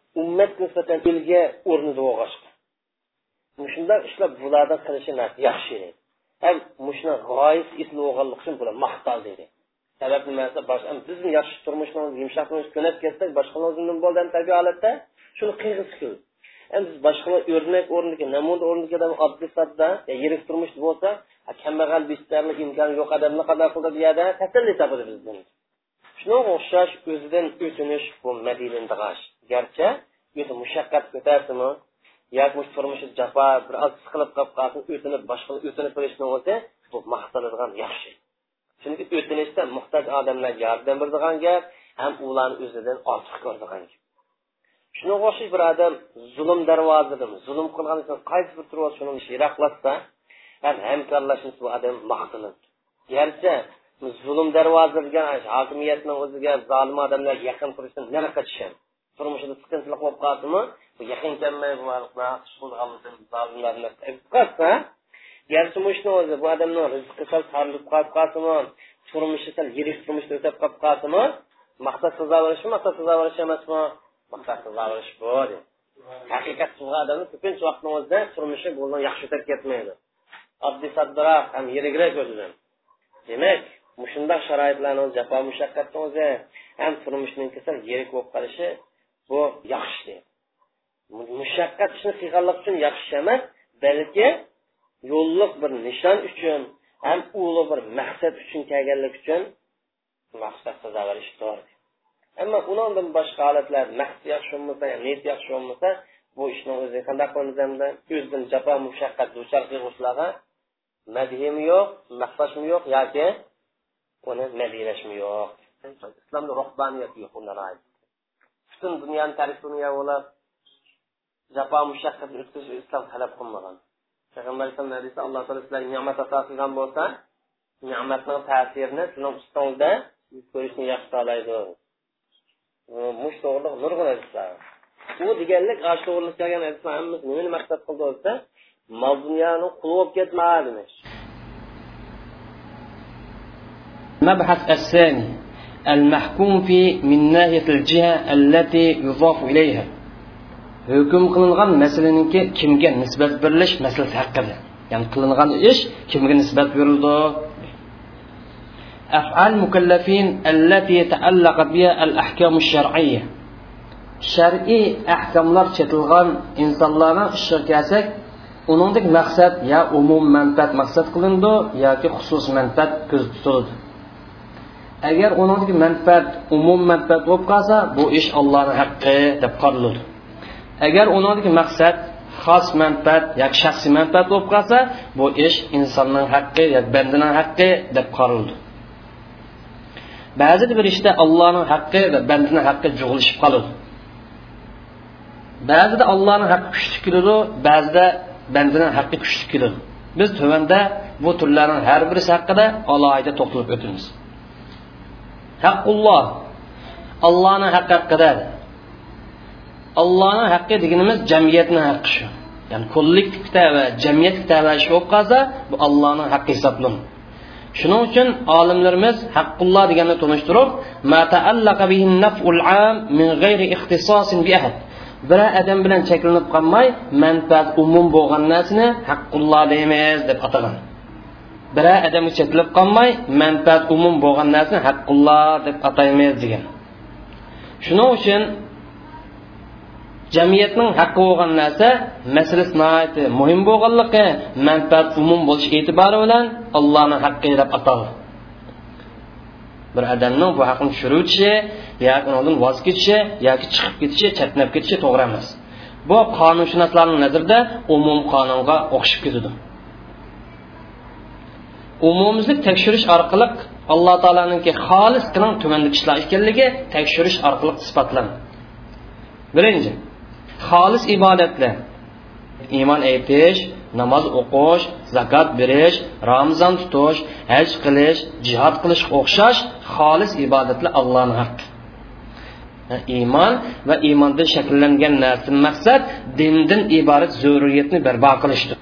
B: ummat nisbatan elga o'rnida bo'lg'ach shunday ishlab bulardan qilishi yaxshi ham mushuni g'oyib isli bo'lganlik uchun bular maqtal dedi. Sabab nimasi? Boshqa bizni yaxshi turmushni yumshoq turmush ko'nab ketsak boshqalarni nima bo'ldi tabiiy holatda shuni qiyg'isi keldi endi biz boshqalar o'rnak o'rniga namuna o'rniga oddiy sodda yirik turmush bo'lsa kambag'al bistarni imkoni yo'q odamni qanday qildi bu yerda tasalli topadi bizdan shunga o'xshash o'zidan o'tinish bu madinadag'ash. Garchi o'zi mushaqqat ko'tarsimi yoki turmushi jafo bir oz siqilib qolib qolsin o'tinib boshqa o'tinib qo'yishni o'zi bu maqtaladigan yaxshi. Chunki o'tinishda muhtoj odamlarga yordam beradigan gap ham ularni o'zidan ortiq ko'radigan gap. Shunga o'xshash bir odam zulm darvozada zulm qilgan qaysi bir turib shuni yiroqlatsa ham hamkorlashib bu odam maqtanadi. Garchi zulm darvoza degan hokimiyatni o'ziga zolim odamlar yaqin turishdan nariqqa tushadi. Turmushida siqinchilik bo'lib qoldimi yaqin kelmay qolsa garchi mushni o'zi bu odamni rizqi sal tarilib qolib qolsimi turmushi sal yirik turmushda o'tab qolib qolsimi maqsad sazovorish maqsad sazovorish emasmi? Maqsad sazovorish bu haqiqat bu odamni ko'pincha vaqtni o'zida turmushi bundan yaxshi o'tib ketmaydi. Oddiy soddaroq ham yirikroq o'zidan. Demak shundoq sharoitlarni jafo mushaqqatni o'zi ham turmushning kasal yirik bo'lib qolishi bu yaxshi mushaqqat ishni qilganlik uchun yaxshi emas balki yo'lliq bir nishon uchun ham ulug' bir maqsad uchun kelganlik uchun maqsad sazovarish to'g'ri ammo undan boshqa holatlar maqsad yaxshi bo'lmasa niyat yaxshi bo'lmasa bu ishni o'zi qanday qilamiz endi o'zidan jafo mushaqqat duchor qilg'uvchilarga madhimi yo'q maqsadmi yo'q yoki uni madinashmi yo'q. Islomda ruhbaniyat yo'q undan butun dunyoni tarix dunyo bo'lib jafo mushaqqatni o'tkazish islom talab qilmagan payg'ambar alayhisalom hadisda alloh taolo sizlarga ne'mat ato qilgan bo'lsa ne'matni ta'sirini sizlarni ustingizda ko'rishni yaxshi talaydi mush to'g'riliq nurg'un hadislar u deganlik ash to'g'riliq kelgan hadislar hammasi nimani maqsad qildi desa mol dunyoni quli bo'lib ketma demak
A: المبحث الثاني المحكوم فيه من ناحية الجهة التي يضاف إليها. hukm qilingan masalaninki kimga nisbat berilish masalasi haqida ya'ni qilingan ish kimga nisbat berildi أفعال مكلفين التي يتعلق بها الأحكام الشرعية. شرعي أحكام لر چتلغان إنسان لر الشركاسك ونندك مقصد يا أموم منفعت مقصد قلندو يا كي خصوص منفعت agar uniki manfaat umum manfaat bo'lib qolsa bu ish allohni haqqi deb qaraladi agar uniki maqsad xos manfaat yoki shaxsiy manfaat bo'lib qolsa bu ish insonning haqqi yoki bandaning haqqi deb qaraldi ba'zi bir ishda allohning haqqi va bandani haqqi jug'ilishib qoladi ba'zida allohning haqqi kuchli keladi ba'zida bandani haqqi kuchli keladi biz tuvanda bu turlarning har birisi haqida alohida to'xtalib o'tamiz haqqulloh. Allohning haqqi haqida allohning haqqi deganimiz jamiyatni haqqi shu. Ya'ni kollektivda va jamiyat tavashi bo'lib qolsa bu allohning haqqi hisoblanadi.
B: Shuning uchun olimlarimiz haqqulloh deganni tunishtirib bir odam bilan cheklanib qolmay manfaat umum bo'lgan narsani haqqulloh deymiz deb atagan bir odamga cheklanib qolmay manfaat umum bo'lgan narsani haqqulloh deb ataymiz degan. Shuning uchun jamiyatning haqqi bo'lgan narsa masalasi nihoyatda muhim bo'lganligi manfaat umum bo'lish e'tibori bilan allohni haqqi deb ataldi bir odamning bu haqni tushirib o'tishi yoki undan voz kechishi yoki chiqib ketishi chatnab ketishi to'g'ri emas. Bu qonunshunoslarning nazarida umum qonunga o'xshab umumizlik tekshirish orqali alloh taoloninki xolis qiling tumanlik ishlar ekanligi tekshirish orqali isbotlandi birinchi xolis ibodatlar. Iymon aytish namoz o'qish zakot berish ramzon tutish haj qilish jihod qilishga o'xshash xolis ibodatlar allohni haqqi. Iymon va iymondan shakllangan narsa maqsad dindan iborat zaruriyatni barpo qilishdir.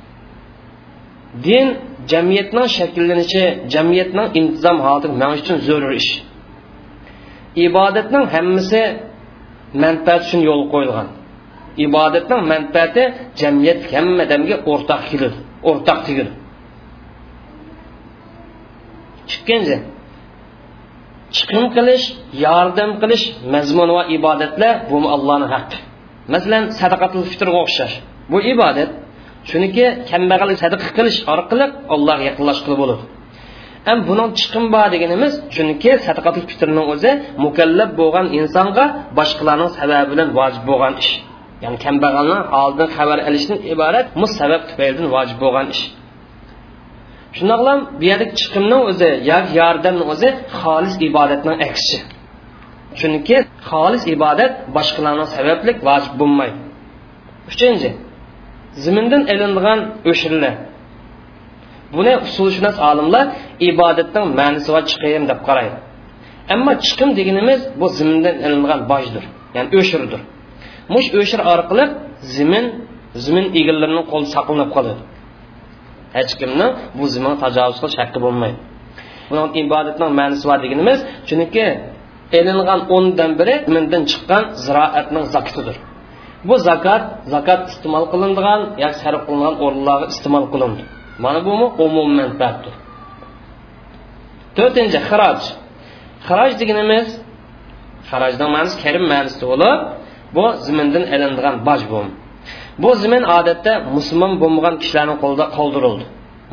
B: Din jamiyatning shakllanishi jamiyatning intizom holatiga manish uchun zarur ish ibodatning hammasi manfaat uchun yo'l qo'yilgan ibodatning manfaati jamiyat hamma odamga o'rtaq keladi o'rtaq tegadi ikkinchi chiqim qilish yordam qilish mazmun va ibodatlar bu allohni haqqi masalan sadaqatul fitrga o'xshash bu ibodat chunki kambag'al sadaqa qilish orqali allohga yaqinlashqili bo'ladi. Ham buning chiqim bor deganimiz chunki sadaqatul fitrning o'zi mukallab bo'lgan insonga boshqalarning sababi bilan vojib bo'lgan ish. Ya'ni kambag'alni holidan xabar olishdan iborat bu sabab tufaylidan vojib bo'lgan ish. Shundoqlam bu yerda chiqimni o'zi yoki yordamni o'zi xolis ibodatning aksi. Chunki xolis ibodat boshqalarning sabablik vojib bo'lmaydi. Uchinchi zimindan ilingan o'shirlar buni usulshunos olimlar ibodatning ma'nisi va chiqim deb qaraydi. Ammo chiqim deganimiz bu zimindan ilingan bojdir ya'ni o'shirdir. Mush o'shir orqali zimin zimin egallarining qo'li saqlanib qoladi. Hech kimni bu zimin tajovuz qilish haqqi bo'lmaydi. Buni ibodatning ma'nisi bor deganimiz chunki elingan o'ndan biri zimindan chiqqan ziroatning zakatidir bu zakot zakot iste'mol qilinadigan yoki sarf qilingan o'rinlarga iste'mol qilindi mana bu umum manfaatdir. To'rtinchi xiroj xiroj deganimiz xarojning ma'nosi karim ma'nosida bo'lib bu zimindan ilinadigan boj bu. Bu zimin odatda musulmon bo'lmagan kishilarning qo'lida qoldirildi.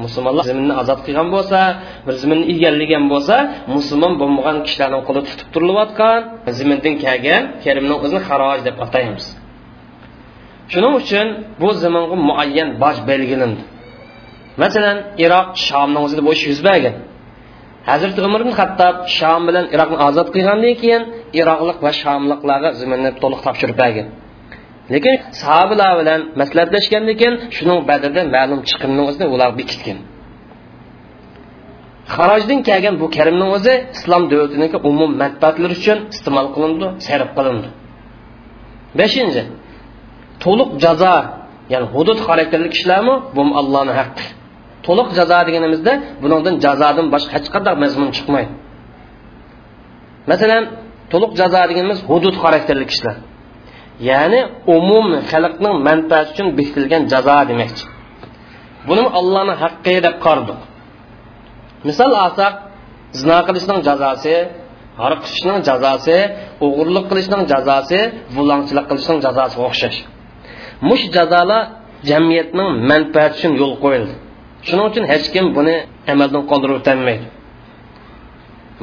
B: Musulmonlar ziminni ozod qilgan bo'lsa bir ziminni egallagan bo'lsa musulmon bo'lmagan kishilarning qo'lida tutib turilayotgan zimindan kelgan karimning o'zini xaroj deb ataymiz. Shuning uchun bu zamonga muayyan boj belgilandi masalan iroq shomni o'zida bu ish yuz bergan. Hazrati umar ibn hattob shom bilan iroqni ozod qilgandan keyin iroqlik va shomliqlarga ziminni to'liq topshirib bergan. Lekin sahobalar bilan maslahatlashgandan keyin shuning badrda ma'lum chiqimni o'zini ular bekitgan. Xarojdan kelgan bu karimning o'zi islom davlatiniki umum manfaatlar uchun iste'mol qilindi sarf qilindi. Beshinchi to'liq jazo ya'ni hudud xarakterli kishilarmi? Bu allohni haqqi. To'liq jazo deganimizda bundan jazodan boshqa hech qanday mazmun chiqmaydi. Masalan to'liq jazo deganimiz hudud xarakterli kishilar. Ya'ni umum xalqning manfaati uchun bekitilgan jazo demakchi. Buni allohni haqqi deb qaradik misol olsak zino qilishning jazosi g'arq qilishning jazosi o'g'irlik qilishning jazosi bulongchilik qilishning jazosiga o'xshash. Mush jazolar jamiyatning manfaati uchun yo'l qo'yildi. Shuning uchun hech kim buni amaldan qoldirib o'tolmaydi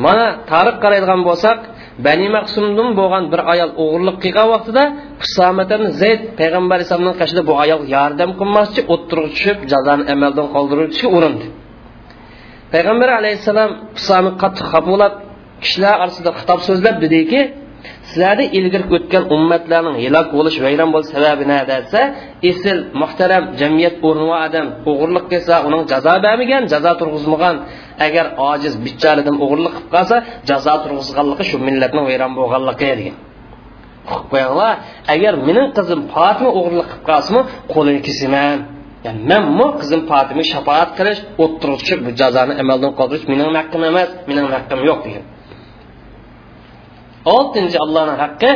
B: mana tarix qaraydigan bo'lsak bani maqsumdan bo'lgan bir ayol o'g'irlik qilgan vaqtida husamatan zayd payg'ambar alayhisalomning qashida bu ayol yordam qilmaschi o'ttirib tushib jazoni amaldan qoldirishga urindi. Payg'ambar alayhissalom husami qattiq xafa bo'lib kishilar orasida xitob so'zlab dediki sizlarni ilgari o'tgan ummatlarning hilok bo'lish vayron bo'lish sababi nima desa esil muhtaram jamiyat o'rni odam o'g'irlik qilsa uning jazo bermagan jazo turg'izmagan. Agar ojiz bicharadan o'g'irlik qilib qolsa jazo turg'izganligi shu millatni vayron bo'lganligi degan. Qo'yinglar agar mening qizim fotima o'g'irlik qilib qolsinmi qo'lini kesiman. Ya'ni manmu qizim fotima shafoat qilish o'ttirib bu jazoni amaldan qoldirish mening haqqim emas mening haqqim yo'q degan. Oltinchi allohning haqqi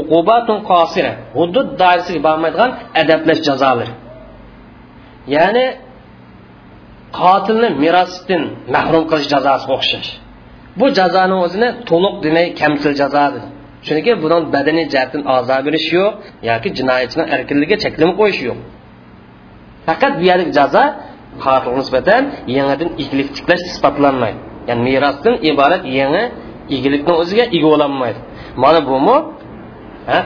B: uqubatun qosira hudud doirasiga bormaydigan adablash jazolari ya'ni qotilni merosdan mahrum qilish jazosiga o'xshash. Bu jazoni o'zini to'liq demay kamtil jazo chunki buni badaniy jihatdan ozor berish yo'q yoki jinoyatchining erkinligiga cheklim qo'yish yo'q. Faqat bu yerlik jazo qotilga nisbatan yangidan igilik tiklash isbotlanmaydi. Ya'ni merosdan iborat yangi igilikni o'ziga ega bo'lolmaydi mana bumi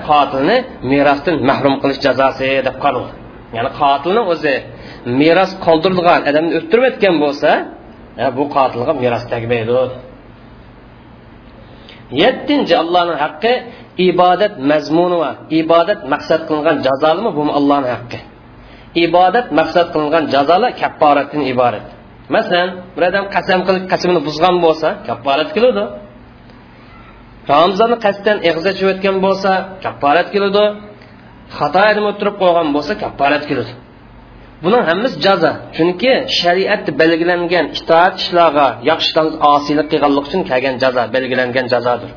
B: qotilni merosdan mahrum qilish jazosi deb qaraldi ya'ni qotilni o'zi meros qoldirilgan odamni o'ttirib o'tgan bo'lsa bu qotilga meros tegmaydi yettinchi allohning haqqi ibodat mazmuni va ibodat maqsad qilingan jazolimi bu allohning haqqi. Ibodat maqsad qilingan jazolar kapporatdan iborat. Masalan bir odam qasam qilib qasamini buzgan bo'lsa kapporat keladi ramzonni qasddan eg'iz o'tgan bo'lsa kapporat keladi. Xato o'tirib qo'ygan bo'lsa kapporat keladi. Buning hammasi jazo chunki shariatda belgilangan itoat ishlarga yaxshi osiylik qilganlik uchun kelgan jazo belgilangan jazodir.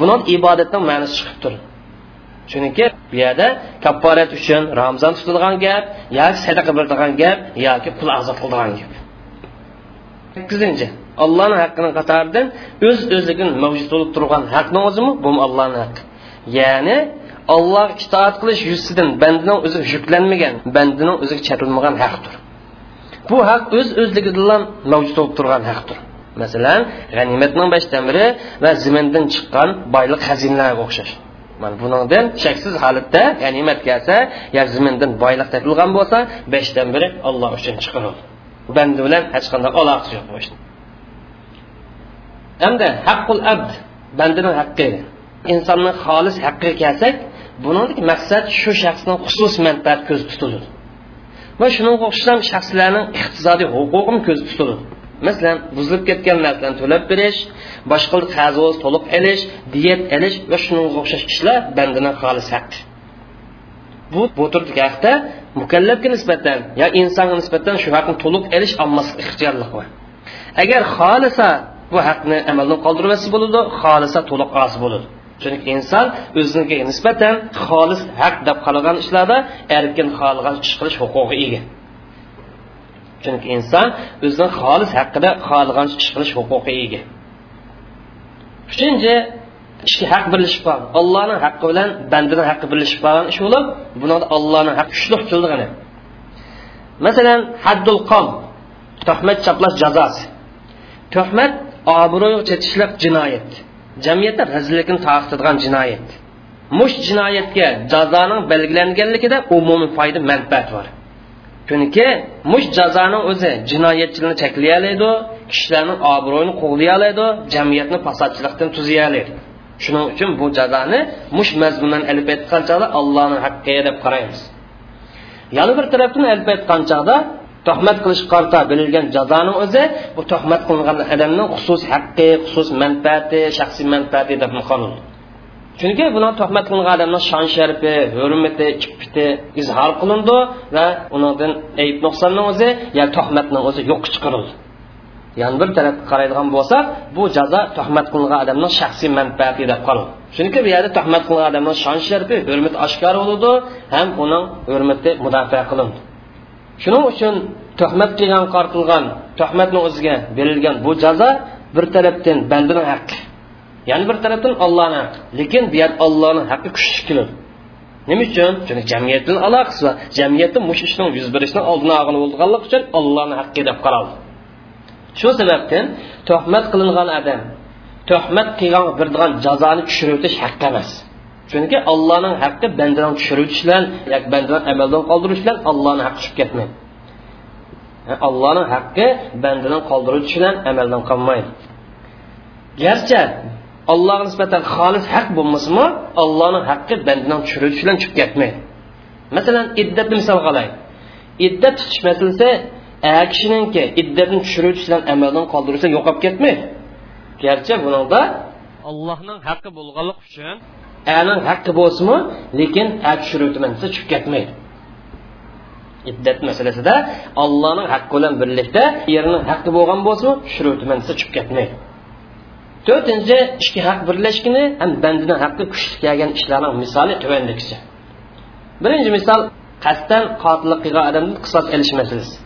B: Buni ibodatning ma'nosi chiqib turadi. Chunki bu yerda kapporat uchun ramzon tutilgan gap yoki sadaqa beradigan gap yoki pul ozod qiladigan gap sakkizinchi allohni haqqini qatoridan o'z öz mavjud bo'lib turgan haqni o'zimi bu allohni haqqi ya'ni olloh itoat qilish yuzidan bandining o'zi yuklanmagan bandining o'ziga chatilmagan haqdir. Bu haq o'z öz o'zligidan mavjud bo'lib turgan haqdir. Masalan g'animatning beshdan biri va zimindan chiqqan boylik xazinalarga o'xshash. Mana bundan shaksiz holatda g'animat kelsa yo zimindan boylik topilgan bo'lsa beshdan biri olloh uchun chiqarildi banda bilan hech qanday aloqasi yo'q bu hamda haqqul abd bandaning haqqi. Insonning xolis haqqiga kelsak buningdagi maqsad shu shaxsning xusus manfaati ko'z tutiladi va shunga o'xshash shaxslarning iqtisodiy huquqini ko'z tutiladi masalan buzilib ketgan narsalarni to'lab berish boshqa qazoz to'liq elish diyet elish va shunga o'xshash ishlar bandaning xolis haqqi. Bu bu turdagi haqda mukallafga nisbatan yo insonga nisbatan shu haqni to'liq elish olmaslik ixtiyorlik bor. Agar xohlasa bu haqni amaldan qoldirmasa bo'ladi xohlasa to'liq osi bo'ladi. Chunki inson o'ziga nisbatan xolis haq deb qaragan ishlarda erkin xohlagan ish qilish huquqiga ega. Chunki inson o'zini xolis haqida xohlagan ish qilish huquqiga ega. Uchinchi ishki haq birlashib qolgan ollohning haqqi bilan bandani haqqi birlashib qolgan ish bo'lib buni ollohning haqqi kuchliq qildig'ini masalan haddul qom tuhmat chaplash jazosi. Tuhmat obro'y chetishlik jinoyat. Jamiyatda razillikni taqitadigan jinoyat. Mush jinoyatga jazoning belgilanganligida umumiy foyda manfaat bor. Chunki mush jazoni o'zi jinoyatchilarni cheklay oladi kishilarning obro'yini qo'g'lay oladi jamiyatni fasodchilikdan tuzay oladi shuning uchun bu jazoni mush mazmundan ilib aytgan chog'da allohni haqqi deb qaraymiz yana bir tarafdan ilib aytgan chog'da tuhmat qilish qarta berilgan jazoni o'zi bu tuhmat qilingan odamning xusus haqqi xusus manfaati shaxsiy manfaati deb qonun chunki buni tuhmat qilingan odamning shon sharifi hurmati iffati izhor qilindi va unidan ayb nuqsonning o'zi ya tuhmatning o'zi yo'q chiqarildi yana bir tarafga qaraydigan bo'lsak bu jazo tuhmat qilingan odamning shaxsiy manfaati deb qoladi. Chunki bu yerda tuhmat qilingan odamning shon sharifi hurmati oshkor bo'ladi ham uning hurmati mudofaa qilindi. Shuning uchun tuhmat qilgan qartilgan tuhmatni o'ziga berilgan bu jazo bir tarafdan bandaning haqqi. Yana bir tarafdan ollohni haqqi. Lekin bu yer ollohni haqqi kuchli keladi nima uchun? Chunki jamiyat bilan aloqasi bor jamiyatda mush ishning yuz berishining oldini olgan uchun ollohni haqqi deb qaraldi. Shu sababdan tuhmat qilingan odam tuhmat qilgan birdigan jazoni tushirib o'tish haq emas. Chunki allohning haqqi bandani tushiruvchi bilan yoki bandani amaldan qoldirish bilan allohni haqqi tushib ketmaydi. Allohning haqqi bandani qoldiruvchi bilan amaldan qolmaydi. Garchi allohga nisbatan xolis haq bo'lmasimi allohning haqqi bandani tushiruvchi bilan tushib ketmaydi. Masalan iddatni misol qilaylik iddat tutish masalasi kishiningki iddatni tushiruvchi bilan amaldan qoldirsa yo'qolib ketmaydi garchi bunida allohning haqqi bo'lganlik uchun aning haqqi bo'lsinmi lekin tushiruvchiman desa tushib ketmaydi iddat masalasida allohning haqqi bilan birlikda erining haqqi bo'lgan bo'lsa shurutimansa tushib ketmaydi to'rtinchi ikki haq birlashgani ham bandini haqqi kuchli kelgan ishlarning misoli tuvandikicha birinchi misol qasddan qotillik qilgan odamdan qisos olish masalasi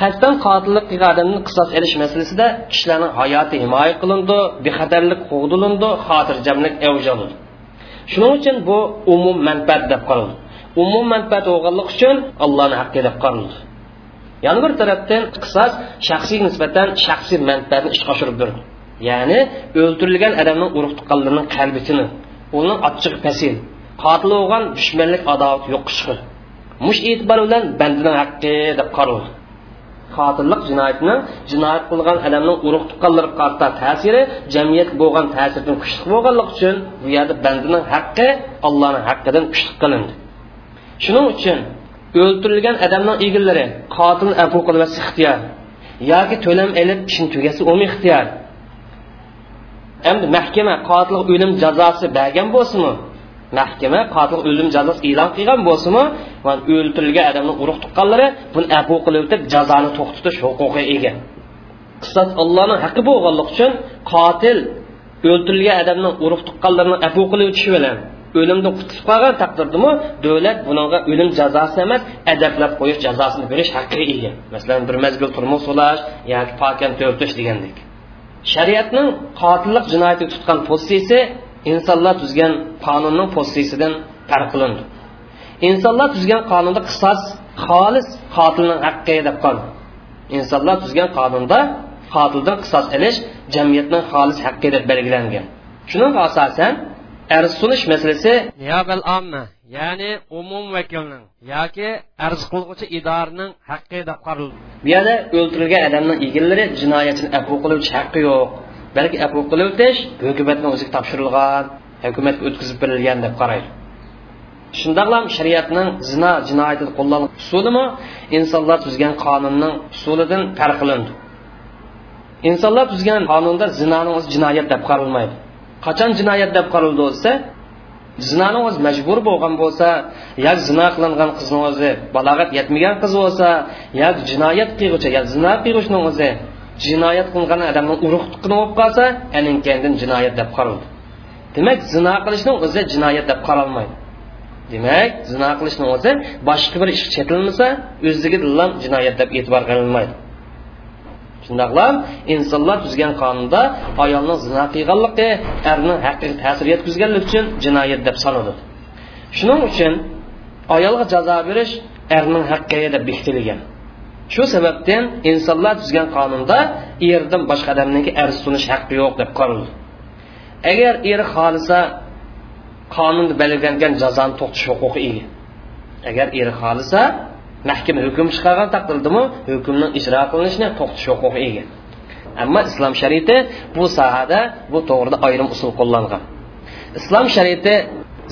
B: qasddan qotillik qilgan odamdan qisos olish masalasida kishilarning hayoti himoya qilindi bexatarlik qo'g'dilindi xotirjamlik avj oladi shuning uchun bu umum manfaat deb qaraldi umum manfaat bo'lganlik uchun allohni haqqi deb qaraldi yana bir tarafdan qisos shaxsiy nisbatan shaxsiy manfaatni ishga oshirib berdi ya'ni o'ldirilgan odamning urug' tuqqanlarining qalbitini uni ochiq pasil qotil bo'lgan dushmanlik adovat yo'q qilishqi mush e'tibor bilan bandining haqqi deb qaraldi qotillik jinoyatni jinoyat qilgan odamning urug' tuqqanlari qarta ta'siri jamiyat bo'lgan ta'sirdan kuchli bo'lganligi uchun bu yerda bandining haqqi allohning haqqidan kuchli qilindi. Shuning uchun o'ldirilgan odamning egillari qotilni afu qilmas ixtiyor yoki to'lam ilib ishni tugasi umi ixtiyor. Endi mahkama qotil o'lim jazosi bergan bo'lsinmi? Mahkama qotil o'lim jazosi e'lon qilgan bo'lsinmi o'ldirilgan odamni urug' tuqqanlari buni afu qilib o'tib jazoni to'xtatish huquqiga ega. Qisos allohning haqqi bo'lganligi uchun qotil o'ldirilgan odamning urug' tuqqanlarini afu qilib o'tishi bilan o'limdan qutulib qolgan taqdirdami davlat bunga o'lim jazosi emas adablab qo'yish jazosini berish haqqiga ega. Masalan bir mazgil turmush ulash yoki pokan to'rtish degandek. Shariatning qotillik jinoyati tutgan pozitsiyasi insonlar tuzgan qonunning farq qilindi insonlar tuzgan qonunda qisos xolis qotilning haqqi deb qoldi. Insonlar tuzgan qonunda qotildan qisos ilish jamiyatning xolis haqqi deb belgilangan. Shunga asosan arz sunish masalasi niyobal omma ya'ni umum vakilning yoki arz qilg'uchi idoraning haqqi deb qaraldi. Bu yerda o'ldirilgan odamning egillari jinoyatchini afu qiluvchi haqqi yo'q balki afu qilib o'tish hukumatning o'ziga topshirilgan hukumatga o'tkazib berilgan deb qaraydi. Shundoqlam shariatning zino jinoyatida qo'llangan usulimi? Insonlar tuzgan qonunning usulidan farq qilindi. Insonlar tuzgan qonunda zinoning o'zi jinoyat deb qaralmaydi. Qachon jinoyat deb qaraldi zinoni o'zi majbur bo'lgan bo'lsa yoki zino qilingan qizni o'zi balog'at yetmagan qiz bo'lsa yoki jinoyat qilg'uchi yo qilg'uchni o'zi jinoyat qilgan odamni urug' tuqqani bo'lib qolsa aninkandin jinoyat deb qaraldi. Demak zino qilishni o'zi jinoyat deb qaralmaydi. Demak zino qilishni o'zi boshqa bir ish chetilmasa o'zligidan jinoyat deb e'tibor qilinmaydi. Shundoqlam insonlar tuzgan qonunda ayolning zino qilganligi erning haqqiga ta'sir yetkazganlik uchun jinoyat deb sanaladi shuning uchun ayolga jazo berish erning haqqiga deb bekitilgan. Shu sababdan insonlar tuzgan qonunda erdan boshqa odamniki arz sunish haqqi yo'q deb qaraldi agar er xohlasa qonunda belgilangan jazoni to'xtatish huquqi ega. Agar er xohlasa mahkama hukm chiqargan taqdirdami hukmning ijro qilinishini to'xtatish huquqi ega. Ammo islom shariati bu sohada bu to'g'rida ayrim usul qo'llangan. Islom shariati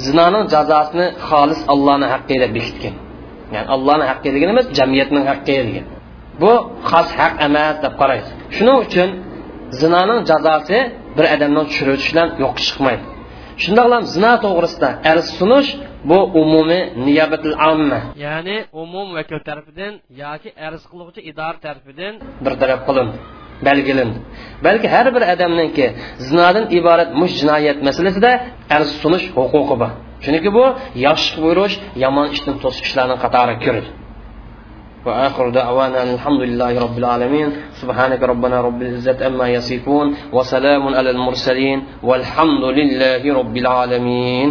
B: zinoning jazosini xolis allohni haqqi deb bekitgan ya'ni allohni haqqi degani emas jamiyatning haqqi degan bu xos haq emas deb qaraydi shuning uchun zinoning jazosi bir odamni tushiritish bilan yo'q chiqmaydi. Shundoqlam zino to'g'risida arz sunish bu umumiy niyabatul amma. Ya'ni umum vakil tarafidan yoki arz qiluvchi idora tarafidan bir taraf qilindi belgilandi balki har bir odamniki zinodan iborat mush jinoyat masalasida arz sunish huquqi bor. Chunki bu yaxshi buyurish yomon ishdan to'sish ishlarning qatoriga وآخر دعوانا أن الحمد لله رب العالمين سبحانك ربنا رب العزة أما يصفون وسلام على المرسلين والحمد لله رب العالمين